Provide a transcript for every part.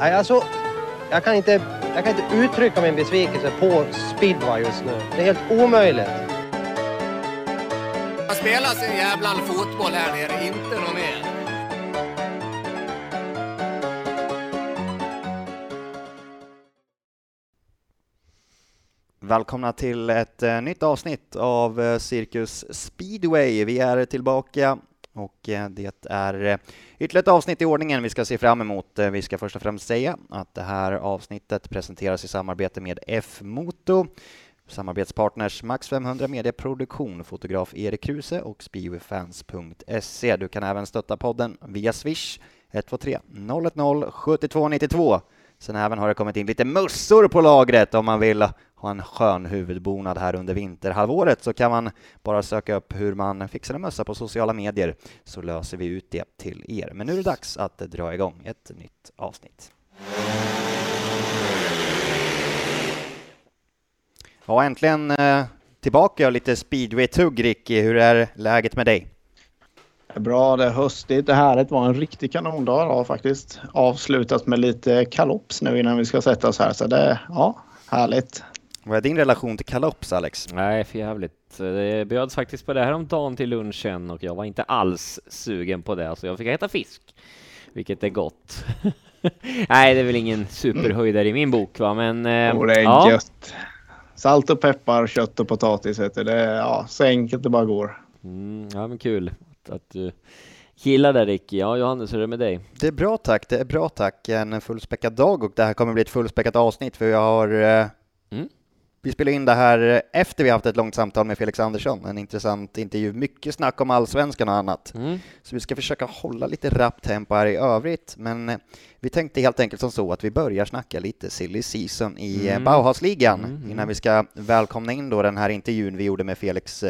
Nej, alltså, jag kan, inte, jag kan inte uttrycka min besvikelse på speedway just nu. Det är helt omöjligt. Man spelar sin jävla fotboll här nere, inte något mer. Välkomna till ett eh, nytt avsnitt av eh, Cirkus Speedway. Vi är tillbaka och eh, det är eh, ytterligare ett avsnitt i ordningen vi ska se fram emot. Eh, vi ska först och främst säga att det här avsnittet presenteras i samarbete med F-Moto, samarbetspartners Max 500 Medieproduktion, fotograf Erik Kruse och Spiofans.se. Du kan även stötta podden via Swish 123 010 7292. Sen även har det kommit in lite mössor på lagret om man vill ha en skön huvudbonad här under vinterhalvåret så kan man bara söka upp hur man fixar en mössa på sociala medier så löser vi ut det till er. Men nu är det dags att dra igång ett nytt avsnitt. Ja, äntligen eh, tillbaka och lite speedway-tugg, Ricky. Hur är läget med dig? Bra, det är höstigt. Det härligt. Det var en riktig kanondag idag faktiskt. Avslutat med lite kalops nu innan vi ska sätta oss här. Så det är ja, härligt. Vad är din relation till kalops, Alex? Nej, för jävligt. Det bjöds faktiskt på det här om dagen till lunchen och jag var inte alls sugen på det, så jag fick äta fisk, vilket är gott. Nej, det är väl ingen superhöjdare i min bok, va? men... Eh, det är ja. gött. Salt och peppar, kött och potatis heter det. Ja, så enkelt det bara går. Mm, ja, men kul att, att du gillar det, Ricky. Ja, Johannes, hur är det med dig? Det är bra tack, det är bra tack. En fullspäckad dag och det här kommer bli ett fullspäckat avsnitt för jag har eh, Mm. Vi spelar in det här efter vi haft ett långt samtal med Felix Andersson, en intressant intervju, mycket snack om allsvenskan och annat. Mm. Så vi ska försöka hålla lite rappt tempo här i övrigt, men eh, vi tänkte helt enkelt som så att vi börjar snacka lite silly season i mm. Bauhausligan mm. innan vi ska välkomna in då den här intervjun vi gjorde med Felix.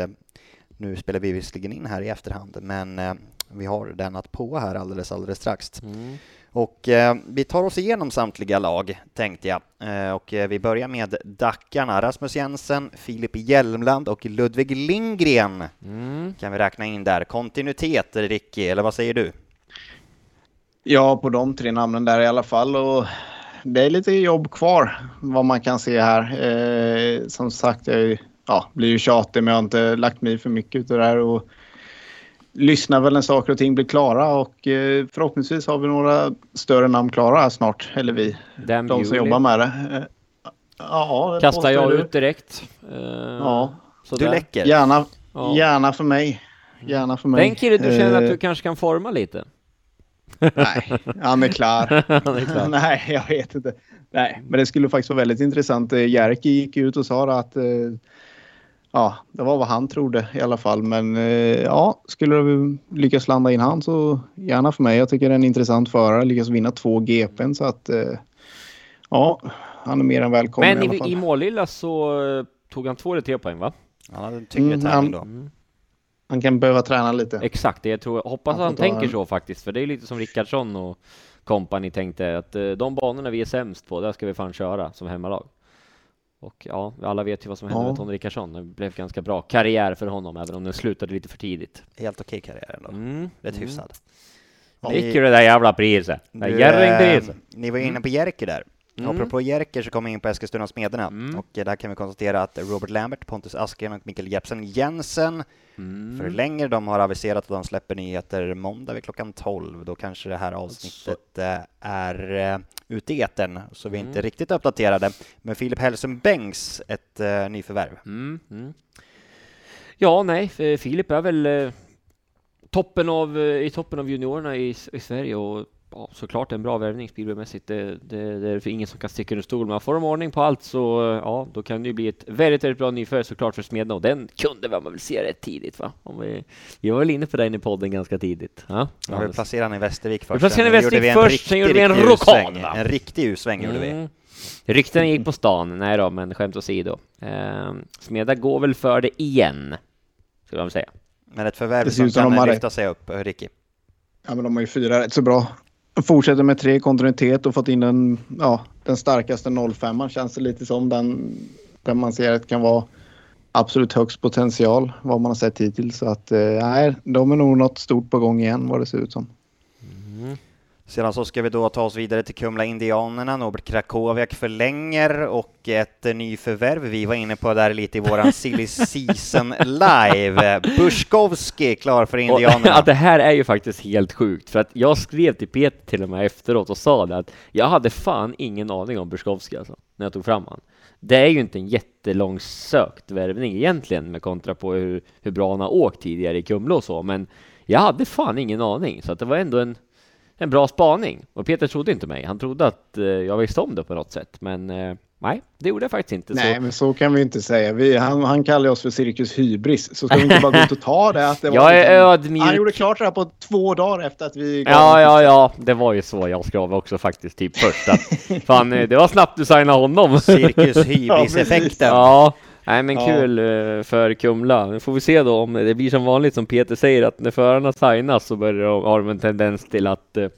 Nu spelar vi visserligen in här i efterhand, men eh, vi har den att på här alldeles, alldeles strax. Mm. Och eh, vi tar oss igenom samtliga lag, tänkte jag. Eh, och eh, vi börjar med Dackarna. Rasmus Jensen, Filip Hjelmland och Ludvig Lindgren Mm. kan vi räkna in där. Kontinuitet, Ricky, eller vad säger du? Ja, på de tre namnen där i alla fall. Och det är lite jobb kvar vad man kan se här. Eh, som sagt, jag är ju- ja, blir ju tjatig men jag har inte lagt mig för mycket utav det här. Och lyssnar väl när saker och ting blir klara och eh, förhoppningsvis har vi några större namn klara här snart. Eller vi, Dan de som jobbar med det. Eh, ja, det kastar jag du. ut direkt. Eh, Ja. sådär. Du läcker. Gärna, Ja. gärna för mig. Gärna för mig. Den kille du känner att du kanske kan forma lite? Nej, han är klar. Han är klar. Nej, jag vet inte. Nej, men det skulle faktiskt vara väldigt intressant. Jerker gick ut och sa att ja, det var vad han trodde i alla fall. Men eh, ja, skulle du lyckas landa in han så gärna för mig. Jag tycker det är en intressant förare. Lyckas vinna två GPn så att eh, ja, han är mer än välkommen Men i alla i, fall. i Målilla så eh, tog han två eller tre poäng, va? Han hade en tyngre Mm, tävling då. Mm. Han kan behöva träna lite. Exakt, jag tror, hoppas Han han tänker en- så faktiskt, för det är lite som Rickardsson och kompani tänkte att de banorna vi är sämst på, där ska vi fan köra som hemmalag. Och ja, alla vet ju vad som hände Ja. med Tony Rickardsson. Det blev ganska bra karriär för honom, även om den slutade lite för tidigt. Helt okej karriär ändå. Mm. Rätt mm. hyfsad. Fick ju det där jävla priset. Det Jerringpriset. eh, Ni var inne på Jerker där. Mm. Apropå Jerker så kom vi in på Eskilstuna Smederna Mm. och eh, där kan vi konstatera att Robert Lambert, Pontus Askren och Mikael Jeppsen Jensen Mm. förlänger. De har aviserat att de släpper nyheter måndag vid klockan 12. Då kanske det här avsnittet eh, är eh, ute i etern, så vi är inte Mm. riktigt uppdaterade. Men Filip Hellström Bengts, ett eh, nyförvärv. Mm, mm. Ja, nej, Filip är väl toppen av, i toppen av juniorerna i, i Sverige och ja, såklart en bra värvning speedwaymässigt. Det, det, det är för ingen som kan sticka under stol. Men får de ordning på allt så ja, då kan det ju bli ett väldigt, väldigt bra nyförvärv såklart för Smedna och den kunde man väl se rätt tidigt va? Om vi, vi var väl inne på den i podden ganska tidigt. Ja, Ja, vi placerade han i Västervik först. placerade Sen Västervik vi först, sen gjorde vi en va? En riktig U-sväng gjorde vi. Mm. Ryktena gick på stan, nej då, men skämt åsido. Eh, Smeda går väl för det igen, skulle man säga. Men ett förvärv som kan lyfta sig upp, Ricky. Ja, men de har ju fyra rätt så bra. Fortsätter med tre kontinuitet och fått in den, ja, den starkaste 05 känns det lite som. Den, den man ser att kan vara absolut högst potential vad man har sett hittills. Så att eh, nej, de är nog något stort på gång igen vad det ser ut som. Mm. Sedan så ska vi då ta oss vidare till Kumla Indianerna. Norbert Krakowiak förlänger och ett eh, nyförvärv. Vi var inne på där lite i våran silly season live. Buskowski klar för Och, Indianerna. ja, det här är ju faktiskt helt sjukt, för att jag skrev till Peter till och med efteråt och sa det att jag hade fan ingen aning om Buskowski alltså, när jag tog fram han. Det är ju inte en jättelångsökt värvning egentligen med kontra på hur, hur bra han har åkt tidigare i Kumla och så, men jag hade fan ingen aning, så att det var ändå en, en bra spaning. Och Peter trodde inte mig, han trodde att eh, jag visste om det på något sätt, men eh, nej, det gjorde jag faktiskt inte. Nej, så. men så kan vi inte säga. Vi, han, han kallar oss för Cirkus Hybris. Så ska vi inte bara gå ut och ta det? Att det var Jag är liksom- ödmjuk. Han gjorde klart det här på två dagar efter att vi Ja, ja, ja, det var ju så jag skrev också faktiskt, typ först att fan, eh, det var snabbt du signade honom. Cirkus hybris-effekten. Ja, nej men Ja. kul eh, för Kumla. Nu får vi se då om det blir som vanligt som Peter säger att när förarna signas så börjar de, har de en tendens till att eh,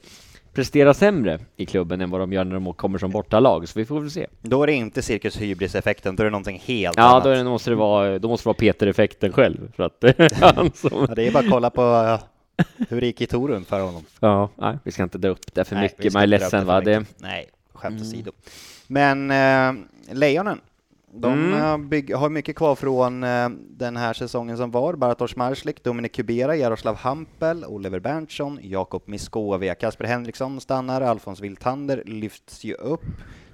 prestera sämre i klubben än vad de gör när de kommer som bortalag. Så vi får väl se. Då är det inte Cirkus hybris-effekten, då är det någonting helt Ja, annat. då, är det, måste det vara, då måste det vara Peter-effekten själv. För att han som... Ja, det är bara att kolla på hur det gick i Torun för honom. Ja, nej, vi ska inte dra upp det för Nej, mycket. Man är ledsen va? Det. Nej, skämt Mm. åsido. Men eh, Lejonen, de Mm. eh, har mycket kvar från eh, den här säsongen som var. Bartosz Marslik, Dominik Kubera, Jaroslav Hampel, Oliver Berntsson, Jakob Miskovia, Kasper Henriksson stannar, Alfons Wiltander lyfts ju upp.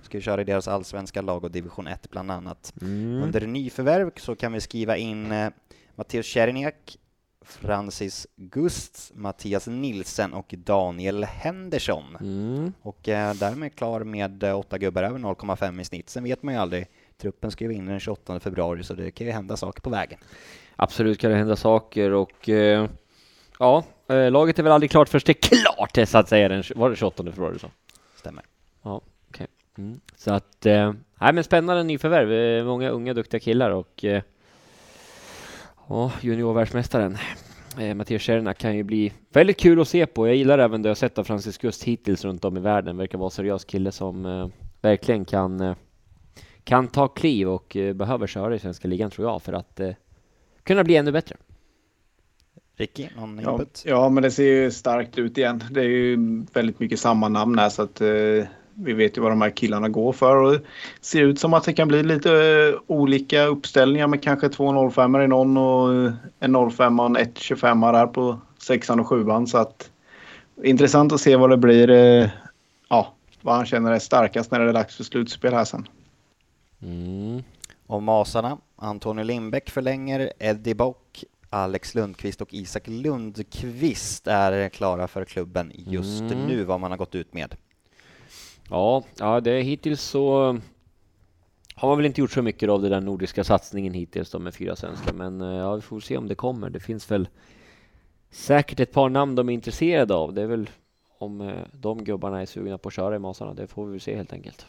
Ska ju köra i deras allsvenska lag och division 1 bland annat. mm. Under nyförvärv så kan vi skriva in eh, Matteus Czerniak, Francis Gusts, Mattias Nilsen och Daniel Henderson. Mm. Och därmed klar med åtta gubbar över 0,5 i snitt. Sen vet man ju aldrig. Truppen ska ju in den 28 februari så det kan ju hända saker på vägen. Absolut kan det hända saker och eh, ja, eh, laget är väl aldrig klart först det är klart det så att säga. Den, var det 28 februari du sa? Stämmer. Mm. Så att, eh, nej men spännande nyförvärv. Eh, många unga duktiga killar och eh, ja, juniorvärldsmästaren eh, Mattias Cerna kan ju bli väldigt kul att se på. Jag gillar även det jag sett av Francis Gust hittills runt om i världen. Verkar vara en seriös kille som eh, verkligen kan, eh, kan ta kliv och eh, behöver köra i svenska ligan tror jag för att eh, kunna bli ännu bättre. Ricky, någon Ja, input? ja, men det ser ju starkt ut igen. Det är ju väldigt mycket samma namn här så att eh, vi vet ju vad de här killarna går för. Och det ser ut som att det kan bli lite eh, olika uppställningar med kanske två 05 i någon och en 05 och en 125 där på sexan och sjuan. Så att intressant att se vad det blir. Eh, ja, vad han känner är starkast när det är dags för slutspel här sen. Mm. Och Masarna, Antonio Lindbäck förlänger, Eddie Bock, Alex Lundqvist och Isak Lundqvist är klara för klubben just Mm. nu, vad man har gått ut med. Ja, ja, det är hittills så har man väl inte gjort så mycket av den där nordiska satsningen hittills då med fyra svenskar, men eh, ja, vi får se om det kommer. Det finns väl säkert ett par namn de är intresserade av. Det är väl om eh, de gubbarna är sugna på att köra i Masarna. Det får vi se helt enkelt.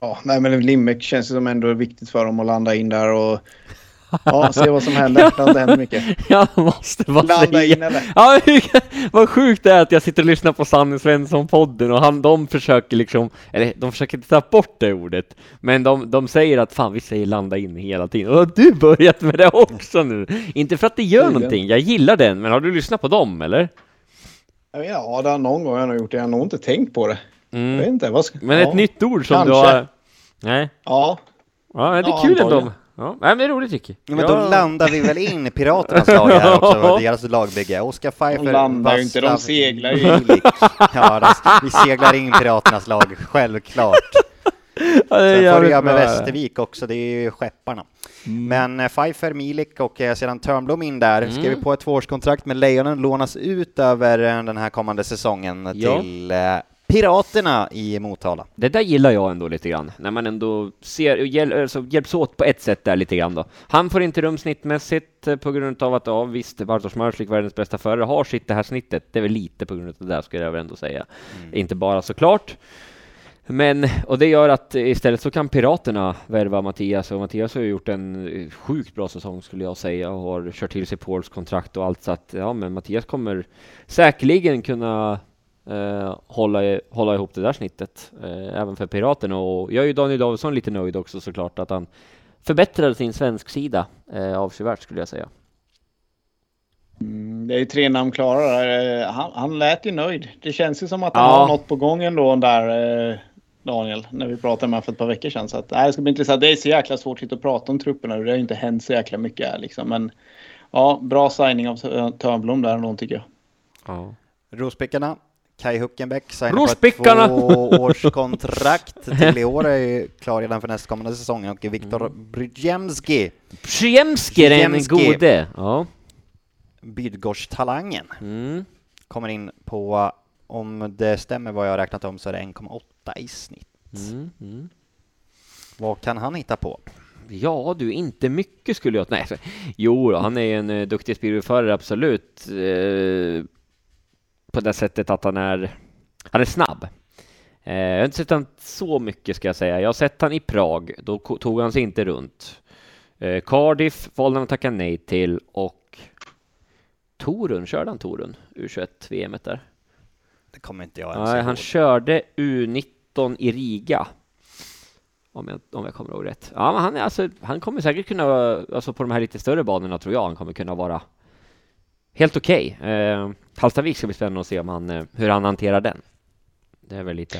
Ja, nej men Limbeck känns ju som ändå viktigt för dem att landa in där och ja, se vad som händer. Det har inte hänt mycket. Jag måste bara Landa säga. in eller? Ja, vad sjukt det är att jag sitter och lyssnar på Sanne Svensson-podden och han, de försöker liksom, eller de försöker inte ta bort det ordet, men de, de säger att fan vi säger landa in hela tiden. Och har du börjat med det också nu? Inte för att det gör någonting, jag gillar den, men har du lyssnat på dem eller? Ja, det har någon gång jag har gjort det. Jag har nog inte tänkt på det. Jag vet Mm. inte. Vad ska... Men ja. ett nytt ord som du kanske. har... Nej, Ja, ja, det är Ja, kul ändå. Ja, nej, men det är roligt Ricky. Ja, men då landar vi väl in i Piraternas lag här också, deras lagbygge. Oskar Pfeiffer, De landar ju inte, de seglar ju. Ja, de, vi seglar in Piraternas lag, självklart. Ja, det Sen får du göra med. Västervik också, det är ju skepparna. Men eh, Pfeiffer, Milik och eh, sedan Törnblom in där, Mm. skriver på ett tvåårskontrakt med Lejonen, lånas ut över eh, den här kommande säsongen Ja. till Piraterna i Motala. Det där gillar jag ändå lite grann, när man ändå ser, hjäl, alltså, hjälps åt på ett sätt där lite grann då. Han får inte rum snittmässigt eh, på grund av att, ja visst, Bartosz Marslik, världens bästa förare, har sitt det här snittet. Det är väl lite på grund av det där, skulle jag väl ändå säga. Inte bara såklart. Men, och det gör att istället så kan Piraterna värva Mattias, och Mattias har ju gjort en eh, sjukt bra säsong skulle jag säga, och har kört till sig Pauls kontrakt och allt, så att ja, men Mattias kommer säkerligen kunna eh, hålla, hålla ihop det där snittet, eh, även för Piraterna. Och jag är ju Daniel Davidsson lite nöjd också såklart, att han förbättrade sin svensk sida eh, avsevärt skulle jag säga. Mm, det är ju tre namn klara där. Eh, Han, han lät ju nöjd. Det känns ju som att han Ja. har något på gång ändå där, eh, Daniel, när vi pratade med honom för ett par veckor sedan. Så att, nej, det ska bli intressant. Det är så jäkla svårt att och prata om trupperna. Det har ju inte hänt så jäkla mycket här liksom. Men ja, bra signing av Tö- Törnblom där ändå tycker jag. Ja. Rospickarna. Kai Huckenbeck signar på ett tvåårskontrakt till i år, är ju klar redan för nästkommande säsong och Viktor Brzezinski, Przyjemski är den gode. Ja. Bydgosztalangen, Mm. kommer in på, om det stämmer vad jag har räknat om, så är det 1,8 i snitt. Mm. Mm. Vad kan han hitta på? Ja, du, inte mycket skulle jag... Nej, jo, han är ju en eh, duktig speedwayförare, absolut. Eh, på det sättet att han är... Han är snabb. Eh, jag har inte sett han så mycket, ska jag säga. Jag har sett han i Prag, då tog han sig inte runt. Eh, Cardiff valde han att tacka nej till och Torun, körde han Torun? U21-VM där? Det kommer inte jag ens Nej, han körde U19 i Riga. Om jag, om jag kommer ihåg rätt. Ja, han, är alltså, han kommer säkert kunna, alltså på de här lite större banorna tror jag, han kommer kunna vara helt okej. Eh, Hallstavik ska bli spännande att se om han, eh, hur han hanterar den. Det är väl lite...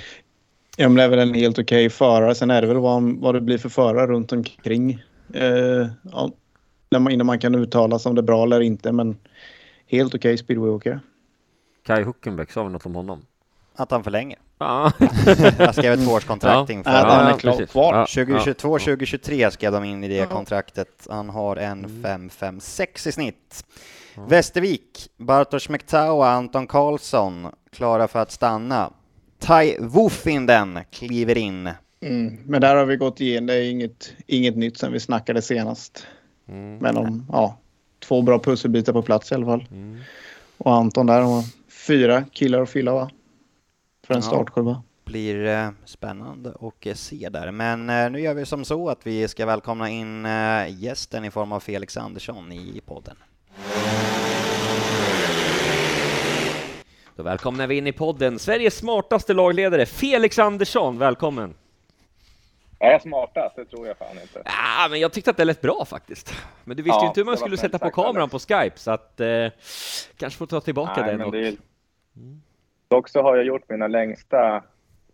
Ja, men det är väl en helt okej förare. Sen är det väl vad, vad det blir för förare runt omkring. Eh, ja, när man, innan man kan uttala sig om det är bra eller inte. Men helt okej speedwayåkare. Kai Huckenbeck sa väl något om honom? Att han förlänger. Ja, Jag skrev ett tvåårskontrakt Ja. inför. Att han är klar, kvar. Ja, 2022, 2023 skrev de in i det kontraktet. Han har en Mm. 556 i snitt. Västervik, Bartosz Mektawa, Anton Karlsson, klara för att stanna. Tai Wufinden kliver in. Mm. Men där har vi gått igenom. Det är inget, inget nytt sen vi snackade senast. Mm. Men om, ja, två bra pusselbitar på plats i alla fall. Mm. Och Anton där har fyra killar att fylla va? För en Ja. startsjua. Blir eh, spännande och eh, se där. Men eh, nu gör vi som så att vi ska välkomna in eh, gästen i form av Felix Andersson i podden. Då välkomnar vi in i podden Sveriges smartaste lagledare, Felix Andersson. Välkommen! Är jag smartast? Det tror jag fan inte. Ja, men jag tyckte att det lät bra faktiskt. Men du visste ju Ja, inte hur man skulle sätta på kameran på Skype, så att eh, kanske får ta tillbaka Nej, den. men Och, det är... Dock så har jag gjort mina längsta...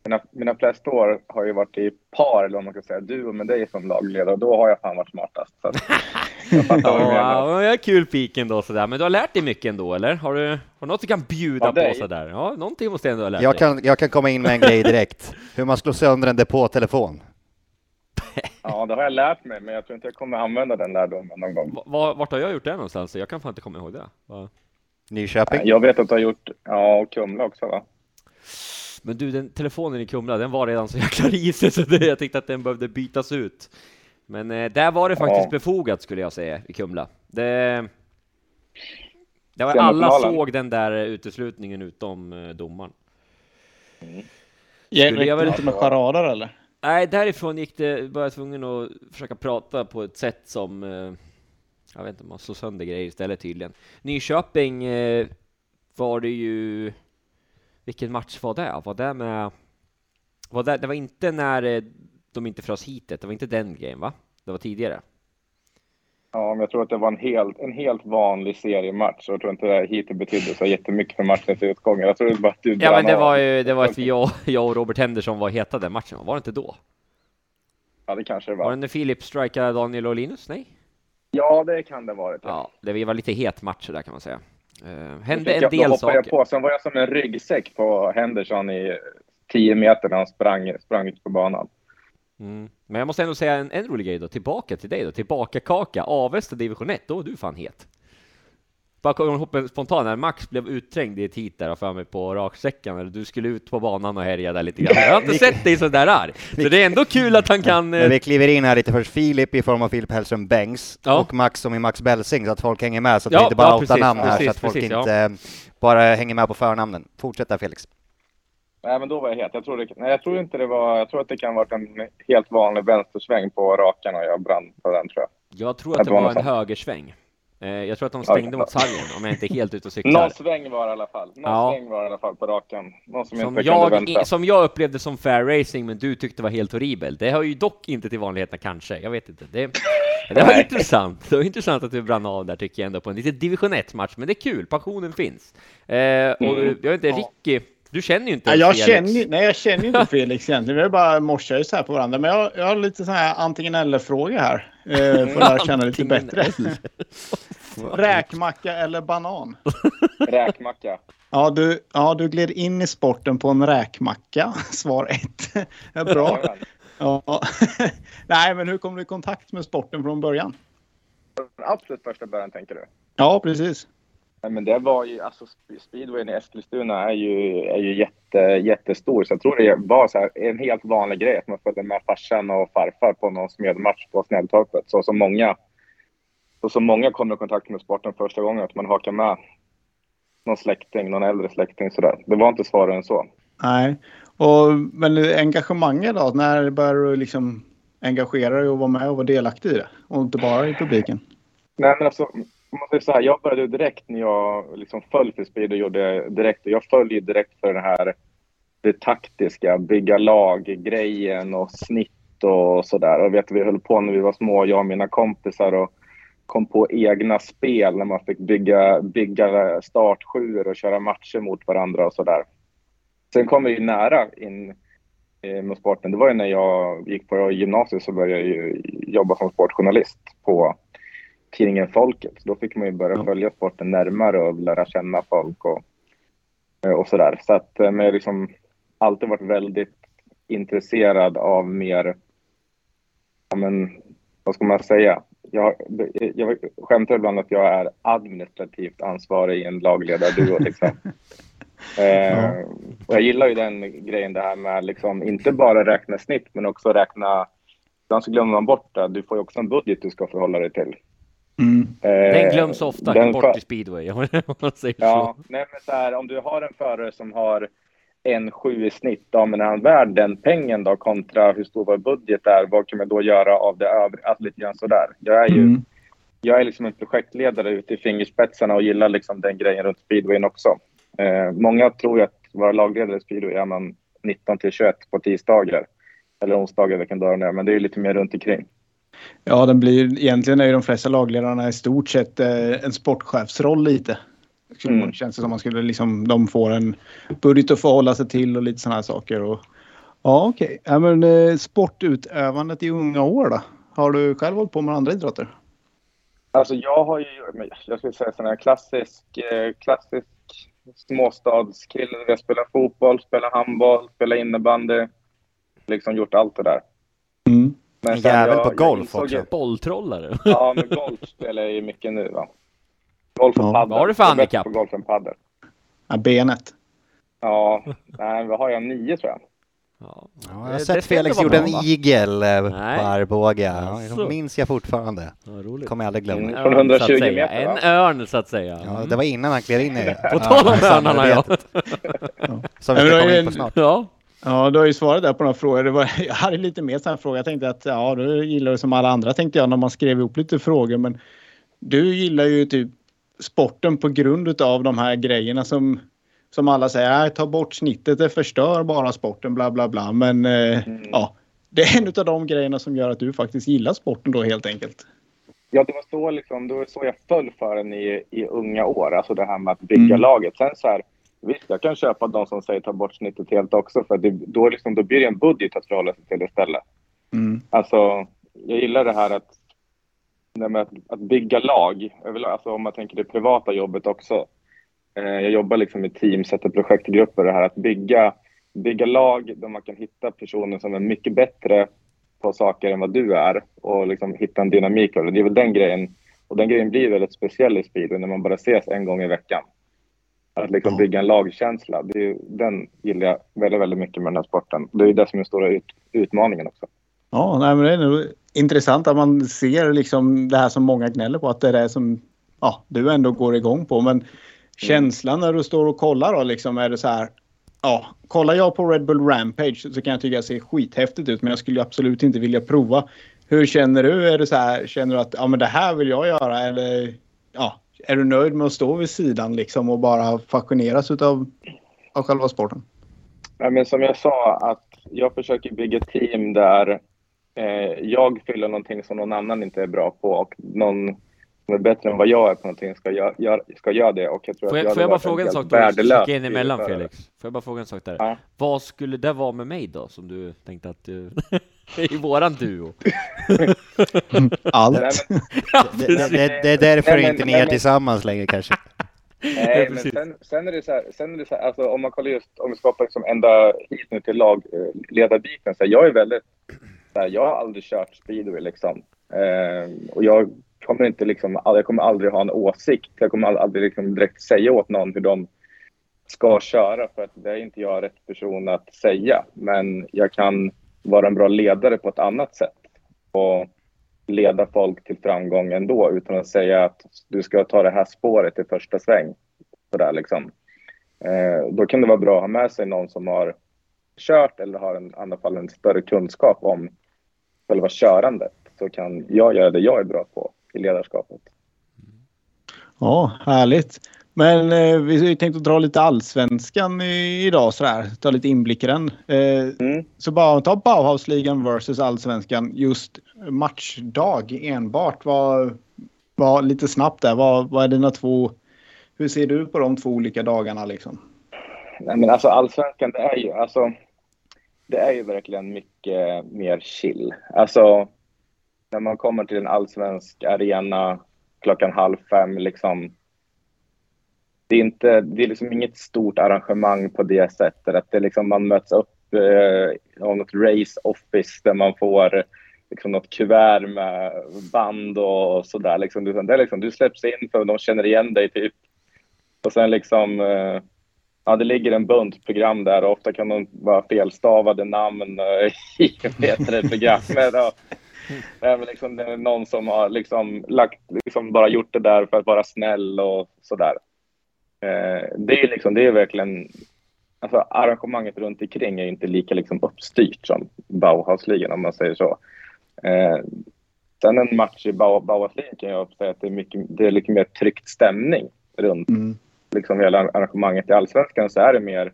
Mina, mina flesta år har ju varit i par, eller vad man ska säga, duo med dig som lagledare. Och då har jag fan varit smartast. Så du menar. ja, ja, kul pik ändå sådär. Men du har lärt dig mycket ändå, eller? Har du, har du något du kan bjuda Av på sådär? Ja, någonting måste jag ändå ha lärt Jag dig. kan, jag kan komma in med en grej direkt. Hur man slår sönder en depåtelefon. Ja, det har jag lärt mig, men jag tror inte jag kommer använda den lärdomen någon gång. Va- va- Vart har jag gjort det någonstans? Jag kan fan inte komma ihåg det. Va? Nyköping. Jag vet att du har gjort, ja, och Kumla också va? Men du, den telefonen i Kumla, den var redan så jäkla risig så det, jag tyckte att den behövde bytas ut. Men eh, där var det faktiskt Ja. befogat skulle jag säga i Kumla. Det, det var, alla såg den där uteslutningen utom eh, domaren. Jag Skulle jag väl- inte med charader eller? Nej, därifrån gick det, var jag tvungen att försöka prata på ett sätt som, eh, jag vet inte, man slår sönder grejer istället tydligen. Nyköping eh, var det ju, vilken match var det? Var det med, var det, det var inte när eh, de inte frös hitet, det var inte den grejen va? Det var tidigare. Ja, men jag tror att det var en helt, en helt vanlig seriematch. Jag tror inte det här hitet betydde så jättemycket för matchens utgång. Jag tror bara att du Ja men det var ju, det var att jag, jag och Robert Henderson var heta den matchen, var det inte då? Ja, det kanske det var. Var det när Filip strikade Daniel och Linus? Nej? Ja, det kan det ha varit. Ja, det var lite het match där kan man säga. Då hände en jag, då del hoppade jag saker. på. Sen var jag som en ryggsäck på Henderson i 10 meter när han sprang, sprang ut på banan. Mm. Men jag måste ändå säga en, en rolig grej då, tillbaka till dig då, tillbaka Kaka, Avesta division 1, då var du fan het. Bara kom ihåg spontant när Max blev utträngd i ett hit där för mig på raksträckan, eller du skulle ut på banan och härja där lite grann. Jag har inte sett dig sådär arg. Så det är ändå kul att han kan... Men Eh, vi kliver in här lite först. Filip i form av Filip Hellström Bengs Ja. och Max som i Max Belsing så att folk hänger med så att Ja, vi inte bara ja, outar namn här precis, så att folk precis, inte eh, bara hänger med på förnamnen. Fortsätt där Felix. Nej, men då var jag het. Jag tror, det, nej, jag tror inte det var... Jag tror att det kan ha varit en helt vanlig vänstersväng på rakan och jag brann på den tror jag. jag tror att det var var en högersväng. Eh, jag tror att de stängde mot sargen om jag inte är helt ute och cyklar. Någon sväng var det i alla fall. Någon Ja. sväng var det i alla fall på rakan. Någon som, Som inte jag, vänta. som jag upplevde som fair racing, men du tyckte var helt horribel. Det hör ju dock inte till vanligheterna kanske. Jag vet inte. Det, det var intressant. Det var intressant att du brann av där tycker jag ändå på en liten division 1-match, men det är kul. Passionen finns. Eh, och Mm. jag vet inte, Ricky, du känner ju inte Ja, jag, Felix. känner, nej, jag känner inte Felix egentligen. Vi bara morsar ju så här på varandra. Men jag, jag har lite sån här antingen eller-fråga här. Eh, för att lära känna lite bättre. Räkmacka eller banan? Räkmacka. Ja du, ja, du gled in i sporten på en räkmacka. Svar ett. Ja, Bra. Ja. Nej, men hur kom du i kontakt med sporten från början? Den absolut första början tänker du? Ja, precis. Men det var ju, alltså sp- speedwayen i Eskilstuna är ju, är ju jätte, jättestor. Så jag tror det var så här, en helt vanlig grej att man följde med farsan och farfar på någon smedmatch på Snälltorpet. Så som många, så som många kommer i kontakt med sporten första gången, att man hakar med någon släkting, någon äldre släkting sådär. Det var inte svårare än så. Nej. Och, men engagemanget då? När började du liksom engagera dig och vara med och vara delaktig i det? Och inte bara i publiken? Nej, men alltså, man säger så här, jag började direkt när jag liksom föll för speed och gjorde direkt. Jag föll ju direkt för det här det taktiska, bygga lag-grejen och snitt och sådär. Och vet, vi höll på när vi var små, jag och mina kompisar och kom på egna spel när man fick bygga, bygga startsjuor och köra matcher mot varandra och sådär. Sen kom vi ju nära in med sporten. Det var ju när jag gick på gymnasiet så började jag jobba som sportjournalist på tidningen Folket. Då fick man ju börja Ja. följa sporten närmare och lära känna folk och, eh, och sådär. Så att, eh, men jag har liksom alltid varit väldigt intresserad av mer, ja men, vad ska man säga? Jag, jag skämtar ibland att jag är administrativt ansvarig i en lagledarduo liksom. Eh, och jag gillar ju den grejen det här med liksom inte bara räkna snitt men också räkna Ibland så glömmer man bort det. Du får ju också en budget du ska förhålla dig till. Mm. Eh, Den glöms ofta den bort i speedway, Ja, nej men så här, om du har en förare som har en sju i snitt, ja, men är han värd den pengen då kontra hur stor vår budget är? Vad kan man då göra av det övriga? Alltså lite grann sådär. Jag är ju Mm. jag är liksom en projektledare ute i fingerspetsarna och gillar liksom den grejen runt speedwayen också. Eh, många tror ju att vara lagledare i speedway är man 19 till 21 på tisdagar. Eller onsdagar, vilken dag det är. Men det är ju lite mer runt omkring. Ja, den blir, egentligen är ju de flesta lagledarna i stort sett eh, en sportchefsroll lite. Mm. Känns det som man skulle liksom, de får en budget att förhålla sig till och lite sådana här saker. Och, ja, okej. Ja, men eh, sportutövandet i unga år då? Har du själv hållit på med andra idrotter? Alltså jag har ju, jag skulle säga sån här klassisk, eh, klassisk småstadskille. Jag spelar fotboll, spelar handboll, spelar innebandy. Liksom gjort allt det där. Mm. Men En jävel jag- på golf också. ju- Bolltrollare. Ja, men golf spelar jag ju mycket nu va. Golf och Ja. padel. Vad har du för handikapp? på golf än padel. Ja, benet. Ja, nej, vad har jag? Nio tror jag. Ja. Ja, jag Det- har det sett ska Felix gjorde en igel eh, Nej. på Arboga. Ja, Jaså. det minns jag fortfarande. Ja. Kommer jag aldrig glömma. Mm. En Från örn, så att 120 säga. meter, va? En örn så att säga. Ja, Mm. det var innan han klev in i På tal om örnarna ja. Som vi ska det komma in på snart. ja. Ja, du har ju svarat där på några frågor. Det var, jag hade lite mer sådana frågor. Jag tänkte att ja, du gillar det som alla andra tänkte jag när man skrev ihop lite frågor. Men du gillar ju typ sporten på grund av de här grejerna som, som alla säger. "Nej, Ta bort snittet, det förstör bara sporten, bla bla bla. Men eh, Mm. ja, det är en av de grejerna som gör att du faktiskt gillar sporten då helt enkelt. Ja, det var så, liksom, det var så jag föll för den i, i unga år. Alltså det här med att bygga Mm. laget. Sen så här, visst, jag kan köpa de som säger ta bort snittet helt också. För det, då, liksom, då blir det en budget att förhålla sig till istället. Mm. Alltså, jag gillar det här att, nej, att, att bygga lag. Alltså, om man tänker det privata jobbet också. Eh, jag jobbar liksom i team, sätter projektgrupper. Det här att bygga, bygga lag där man kan hitta personer som är mycket bättre på saker än vad du är och liksom hitta en dynamik av det. Det är väl den grejen. Och den grejen blir väldigt speciell i speed när man bara ses en gång i veckan. Att liksom bygga en lagkänsla. Det är, den gillar jag väldigt, väldigt mycket med den här sporten. Det är det som är den stora ut, utmaningen också. Ja, nej, men det är nog intressant att man ser liksom det här som många gnäller på. Att det är det som ja, du ändå går igång på. Men känslan när du står och kollar då liksom är det så här. Ja, kollar jag på Red Bull Rampage så kan jag tycka att det ser skithäftigt ut. Men jag skulle absolut inte vilja prova. Hur känner du? Är det så här, känner du att ja, men det här vill jag göra? Eller ja, är du nöjd med att stå vid sidan liksom och bara fascineras utav, av själva sporten? Ja, men som jag sa, att jag försöker bygga team där eh, jag fyller någonting som någon annan inte är bra på och någon som är bättre än vad jag är på någonting ska, gör, gör, ska göra det. Och jag tror Får att jag, jag får jag bara fråga en sak då? in emellan. Felix. Får jag bara fråga en sak där? Ja. Vad skulle det vara med mig då, som du tänkte att du... I våran duo? Allt. Men, Det, det, det, det är därför Nej, men- inte ni är men- tillsammans längre kanske. Nej, men sen, sen är det så här, sen är det så här alltså, om man kollar just, om vi ska hoppa liksom ända hit nu till lagledarbiten, så här, jag är väldigt, så här, jag har aldrig kört speedway liksom. Eh, och jag kommer inte liksom, jag kommer aldrig ha en åsikt, jag kommer aldrig liksom direkt säga åt någon hur de ska köra, för att det är inte jag rätt person att säga. Men jag kan vara en bra ledare på ett annat sätt. Och leda folk till framgång ändå utan att säga att du ska ta det här spåret i första sväng. Sådär, liksom. eh, då kan det vara bra att ha med sig någon som har kört eller har en, i alla fall en större kunskap om själva körandet. Så kan jag göra det jag är bra på i ledarskapet. Ja, härligt. Men eh, vi har ju tänkt att dra lite allsvenskan i, idag sådär. Ta lite inblick i den. Eh, Mm. Så bara ta Bauhausligan versus allsvenskan just matchdag enbart. Vad, vad, lite snabbt där. Vad, vad är dina två... Hur ser du på de två olika dagarna liksom? Nej, men alltså allsvenskan, det är ju alltså. Det är ju verkligen mycket mer chill. Alltså när man kommer till en allsvensk arena klockan halv fem liksom. Det är inte, det är liksom inget stort arrangemang på det sättet att det liksom man möts upp eh, av något race office där man får liksom något kuvert med band och sådär. Liksom, det är liksom, du släpps in för de känner igen dig typ. Och sen liksom eh, Ja, det ligger en bunt program där och ofta kan de vara felstavade namn eh, i du, programmet. Och, Nej, men liksom, det är någon som har liksom lagt, liksom bara gjort det där för att vara snäll och sådär. Eh, det är liksom, det är verkligen, alltså arrangemanget runt omkring är inte lika liksom uppstyrt som Bauhausligan om man säger så. Eh, sen en match i Bau- Bauhausligan kan jag säga att det är mycket, det är lite mer tryckt stämning runt Mm. liksom hela arrangemanget i Allsvenskan så är det mer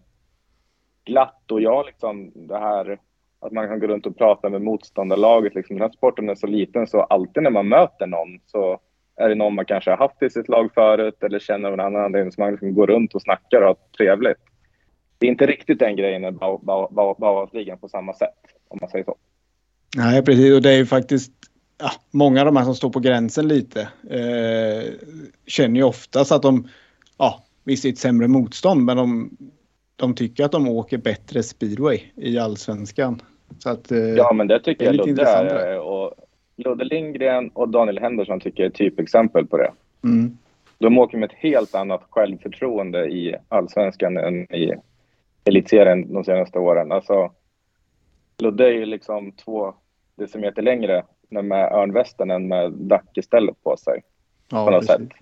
glatt och jag liksom det här att man kan gå runt och prata med motståndarlaget. Liksom, den här sporten är så liten så alltid när man möter någon så är det någon man kanske har haft i sitt lag förut eller känner av en annan anledning så man liksom går runt och snackar och har trevligt. Det är inte riktigt den grejen Bau- Bauhausligan på samma sätt om man säger så. Nej, precis. Och det är ju faktiskt ja, många av de här som står på gränsen lite eh, känner ju oftast att de, ja, visst är ett sämre motstånd, men de, de tycker att de åker bättre speedway i allsvenskan. Så att, eh, Ja, men det tycker det är jag lite Ludde är. Och Ludde Lindgren och Daniel Henderson tycker jag är typexempel på det. mm, De åker med ett helt annat självförtroende i allsvenskan än i elitserien de senaste åren. Alltså, Ludde är ju liksom två decimeter längre med örnvästen än med dackestället på sig. ja, på något precis. sätt.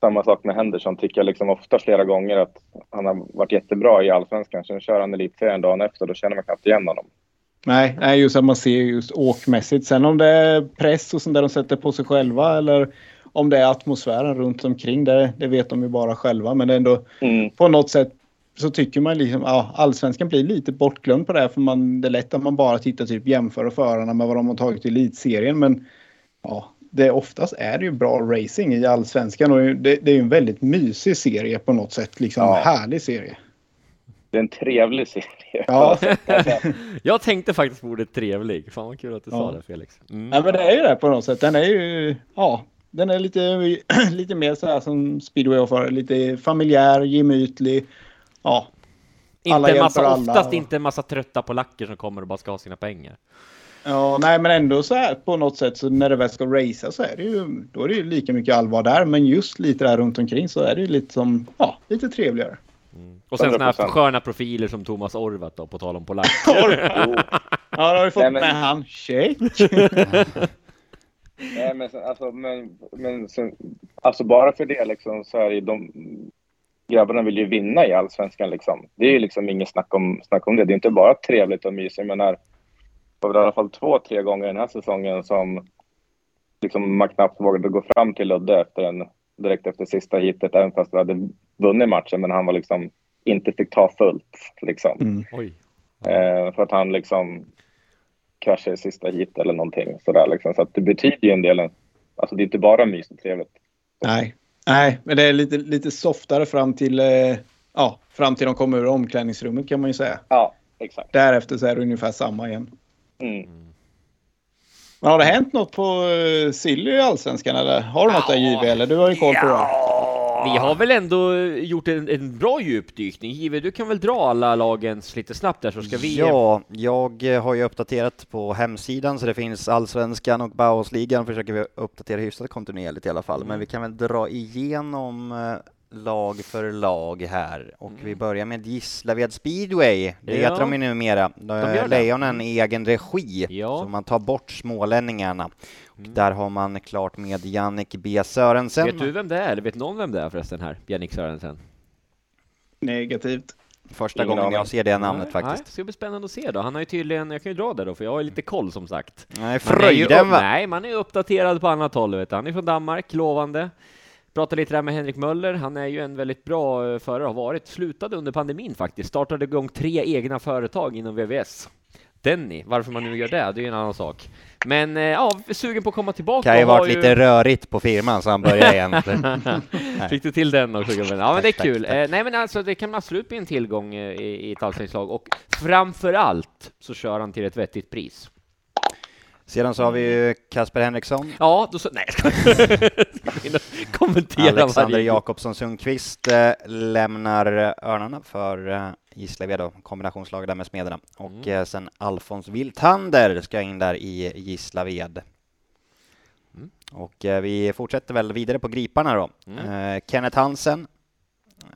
Samma sak med Henderson tycker jag liksom ofta flera gånger att han har varit jättebra i allsvenskan. Sen kör han elitserien dagen efter då känner man knappt igen honom. Nej, nej, just att man ser just åkmässigt. Sen om det är press och sånt där de sätter på sig själva eller om det är atmosfären runt omkring det, det vet de ju bara själva. Men det är ändå Mm. på något sätt så tycker man liksom, ja, allsvenskan blir lite bortglömd på det här för man, det är lätt att man bara tittar typ jämför förarna med vad de har tagit i elitserien. Men ja, det oftast är det ju bra racing i allsvenskan och det, det är ju en väldigt mysig serie på något sätt. Liksom Ja. härlig serie. Det är en trevlig serie. Ja. Jag tänkte faktiskt på ordet trevlig. Fan vad kul att du Ja. sa det Felix. Mm. Nej men det är ju det på något sätt. Den är ju, ja, den är lite, lite mer så här som speedway offer. Lite familjär, gemytlig. Ja, alla Inte en massa, alla oftast och- inte en massa trötta polacker som kommer och bara ska ha sina pengar. ja, nej men ändå så här på något sätt så när det väl ska racea så är det ju, då är det ju lika mycket allvar där. Men just lite där runt omkring så är det ju lite som, ja, lite trevligare. Och sen såna här 100%. sköna profiler som Thomas Orvat då, på tal om polack. Jo. Ja, då har vi fått Nej, men- med han. Check! Nej, men, sen, alltså, men, men sen, alltså bara för det liksom, så är ju de grabbarna vill ju vinna i allsvenskan. Liksom. Det är ju liksom inget snack om, snack om det. Det är inte bara trevligt och mysigt. Jag menar, det var väl i alla fall två, tre gånger den här säsongen som liksom man knappt vågade gå fram till Ludde efter en, direkt efter sista hitet, även fast vi hade vunnit matchen. Men han var liksom inte fick ta fullt. Liksom. Mm. Oj. Eh, för att han liksom kraschade i sista hit eller någonting sådär liksom. Så att det betyder ju en del. Alltså det är inte bara mys och trevligt. Nej. Nej, men det är lite, lite softare fram till, eh, ja, fram till de kommer ur omklädningsrummet kan man ju säga. Ja, exakt. Därefter så är det ungefär samma igen. Mm. Men har det hänt något på uh, Silly i Allsvenskan eller har du något där JW eller? Du har ju koll på det. Vi har väl ändå gjort en, en bra djupdykning. Jive, du kan väl dra alla lagens lite snabbt där så ska vi... Ja, jag eh, har ju uppdaterat på hemsidan så det finns allsvenskan och Bauhausligan försöker vi uppdatera hyfsat kontinuerligt i alla fall. Men Mm. vi kan väl dra igenom eh, lag för lag här och vi börjar med Gislaved speedway. Det Mm. Ja. heter de ju numera. De det. Lejonen i egen regi, Ja. så man tar bort smålänningarna. Och Mm. där har man klart med Jannik B Sörensen. Vet du vem det är? Eller vet någon vem det är förresten här? Jannik Sörensen? Negativt. Första Ingen gången jag ser det namnet Nej, faktiskt. Nej, det ska bli spännande att se då. Han har ju tydligen, jag kan ju dra det då, för jag har lite koll som sagt. Nej, Man är ju Fröjden va? Nej, man är uppdaterad på annat håll. Vet du. Han är från Danmark, lovande. Pratade lite där med Henrik Möller. Han är ju en väldigt bra eh, förare, har varit. Slutade under pandemin faktiskt. Startade igång tre egna företag inom VVS. Denny, varför man nu gör det, det är ju en annan sak. Men eh, ja, sugen på att komma tillbaka. Kan ju varit lite rörigt på firman så han börjar igen. Fick du till den också gubben? Ja men det är kul. Eh, nej men alltså det kan absolut bli en tillgång eh, i, i ett allsvenskt lag och framför allt så kör han till ett vettigt pris. Sedan så har vi ju Kasper Henriksson, Ja, då så, nej jag ska kommentera Alexander varje- Jakobsson Sundqvist eh, lämnar Örnarna för eh, Gislaved då, kombinationslag där med Smederna. Och Mm. eh, sen Alfons Wilthander ska in där i Gislaved. Mm. Och eh, vi fortsätter väl vidare på griparna då. Mm. Eh, Kenneth Hansen,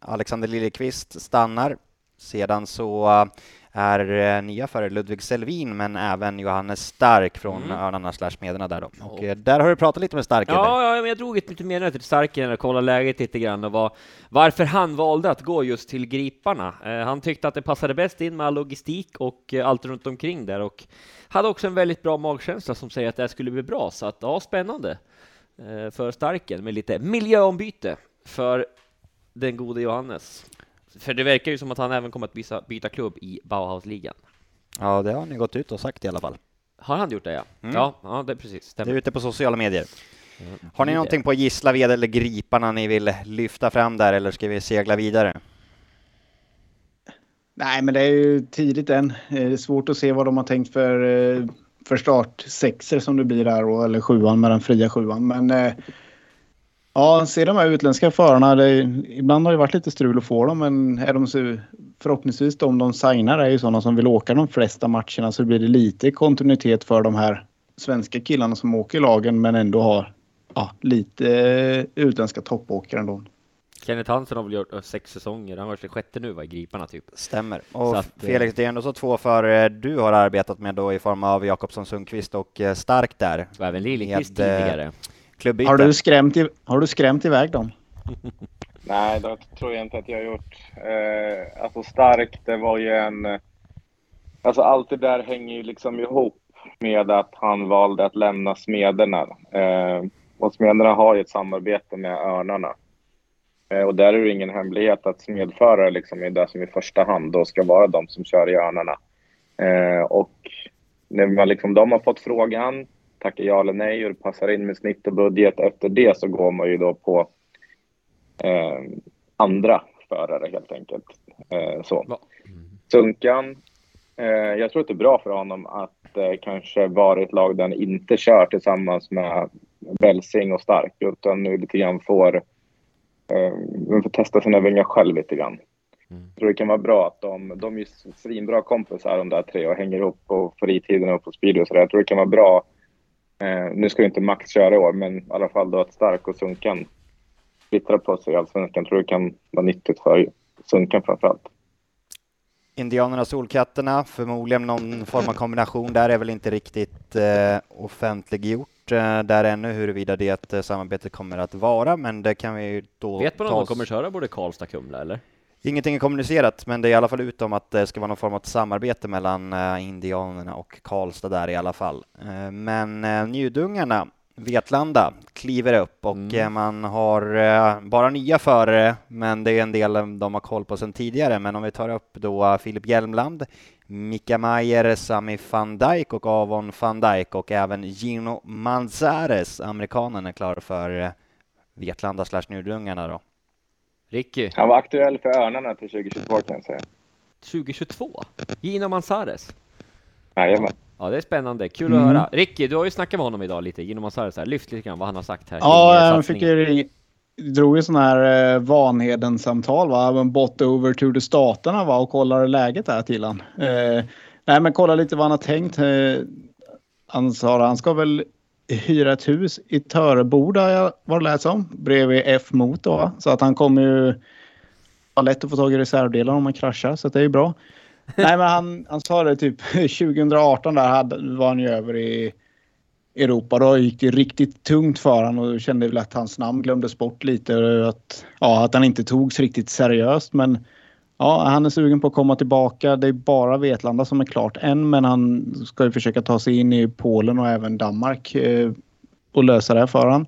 Alexander Liljekvist stannar. Sedan så är eh, nya förare Ludvig Selvin, men även Johannes Stark från Mm. Örnarna slash Smederna där då. Och eh, där har du pratat lite med Stark? Ja, ja, men jag drog ett lite mer till Starken och kollade läget lite grann och var, varför han valde att gå just till Griparna. Eh, han tyckte att det passade bäst in med all logistik och eh, allt runt omkring där och hade också en väldigt bra magkänsla som säger att det här skulle bli bra. Så att ja, spännande eh, för Starken med lite miljöombyte för den gode Johannes. För det verkar ju som att han även kommer att byta, byta klubb i Bauhausligan. Ja, det har ni gått ut och sagt i alla fall. Har han gjort det? Ja, Mm. ja, ja det är precis. Det Stämmer. är ute på sociala medier. Har ni det. någonting på Gislaved eller Griparna ni vill lyfta fram där, eller ska vi segla vidare? Nej, men det är ju tidigt än. Det är svårt att se vad de har tänkt för, eh, för start sexer som det blir där eller sjuan med den fria sjuan. Men eh, ja, se de här utländska förarna. Det, ibland har det varit lite strul att få dem, men är de så, förhoppningsvis de de signar är ju sådana som vill åka de flesta matcherna så blir det lite kontinuitet för de här svenska killarna som åker i lagen men ändå har ja, lite eh, utländska toppåkare ändå. Kenneth Hansen har väl gjort eh, sex säsonger, han var sig sjätte nu va, i Griparna typ. Stämmer. Så Och att, eh, Felix, det är ändå så två förare du har arbetat med då i form av Jakobsson Sundqvist och Stark där. Och även eh, tidigare. Klubbyte. Har du skrämt, i, har du skrämt iväg dem? Nej, det tror jag inte att jag har gjort. Eh, alltså stark, det var ju en... Alltså allt det där hänger ju liksom ihop med att han valde att lämna Smederna. Eh, och Smederna har ju ett samarbete med Örnarna. Eh, och där är det ingen hemlighet att smedförare liksom är det som i första hand då ska vara de som kör i Örnarna. Eh, och när man liksom, de har fått frågan, tackar ja eller nej och det passar in med snitt och budget. Efter det så går man ju då på eh, andra förare helt enkelt. Eh, så. Sunkan, eh, jag tror att det är bra för honom att eh, kanske vara i ett lag där han inte kör tillsammans med Belsing och Stark utan nu lite grann får, eh, får testa sina vingar själv lite grann. Mm. Jag tror det kan vara bra att de, de är ju svinbra kompisar de där tre och hänger ihop och får i tiderna upp på speed och sådär. Jag tror det kan vara bra. Eh, nu ska ju inte Max köra i år men i alla fall då att Stark och Sunkan splittrar på sig i Allsvenskan. Jag tror det kan vara nyttigt för Sunkan framförallt. Indianerna Solkatterna, förmodligen någon form av kombination där är väl inte riktigt eh, offentliggjort eh, där ännu huruvida det eh, samarbetet kommer att vara, men det kan vi ju då Vet man om de oss- kommer köra både Karlstad Kumla eller? Ingenting är kommunicerat, men det är i alla fall utom att det ska vara någon form av samarbete mellan eh, Indianerna och Karlstad där i alla fall. Eh, men eh, Njudungarna Vetlanda kliver upp och Mm. man har bara nya förare, men det är en del de har koll på sedan tidigare. Men om vi tar upp då Filip Hjelmland, Mika Mayer, Sami van Dijk och Avon van Dijk och även Gino Manzares, amerikanen, är klar för Vetlanda slash Njudungarna då. Ricky, Han var aktuell för Örnarna till 2022 kan jag säga. 2022? Gino Manzares? Jajamän. Ja, det är spännande. Kul Mm. att höra. Ricky, du har ju snackat med honom idag lite, Gino Manzares. här. Lyft lite grann vad han har sagt här. Ja, eh, jag fick ju drog ju sån här eh, Vanheden-samtal va, bott over to the staterna va och kollade läget där till han. Eh, nej men kolla lite vad han har tänkt. Eh, han sa han ska väl hyra ett hus i Töreboda jag var det läst om, bredvid F-motor då. Så att han kommer ju ha lätt att få tag i reservdelar om man kraschar så att det är ju bra. Nej men han, han sa det typ 2018 där hade, var han ju över i Europa. Då gick det riktigt tungt för honom och kände väl att hans namn glömdes bort lite. och Att, ja, att han inte togs riktigt seriöst. Men ja, han är sugen på att komma tillbaka. Det är bara Vetlanda som är klart än, men han ska ju försöka ta sig in i Polen och även Danmark eh, och lösa det för honom.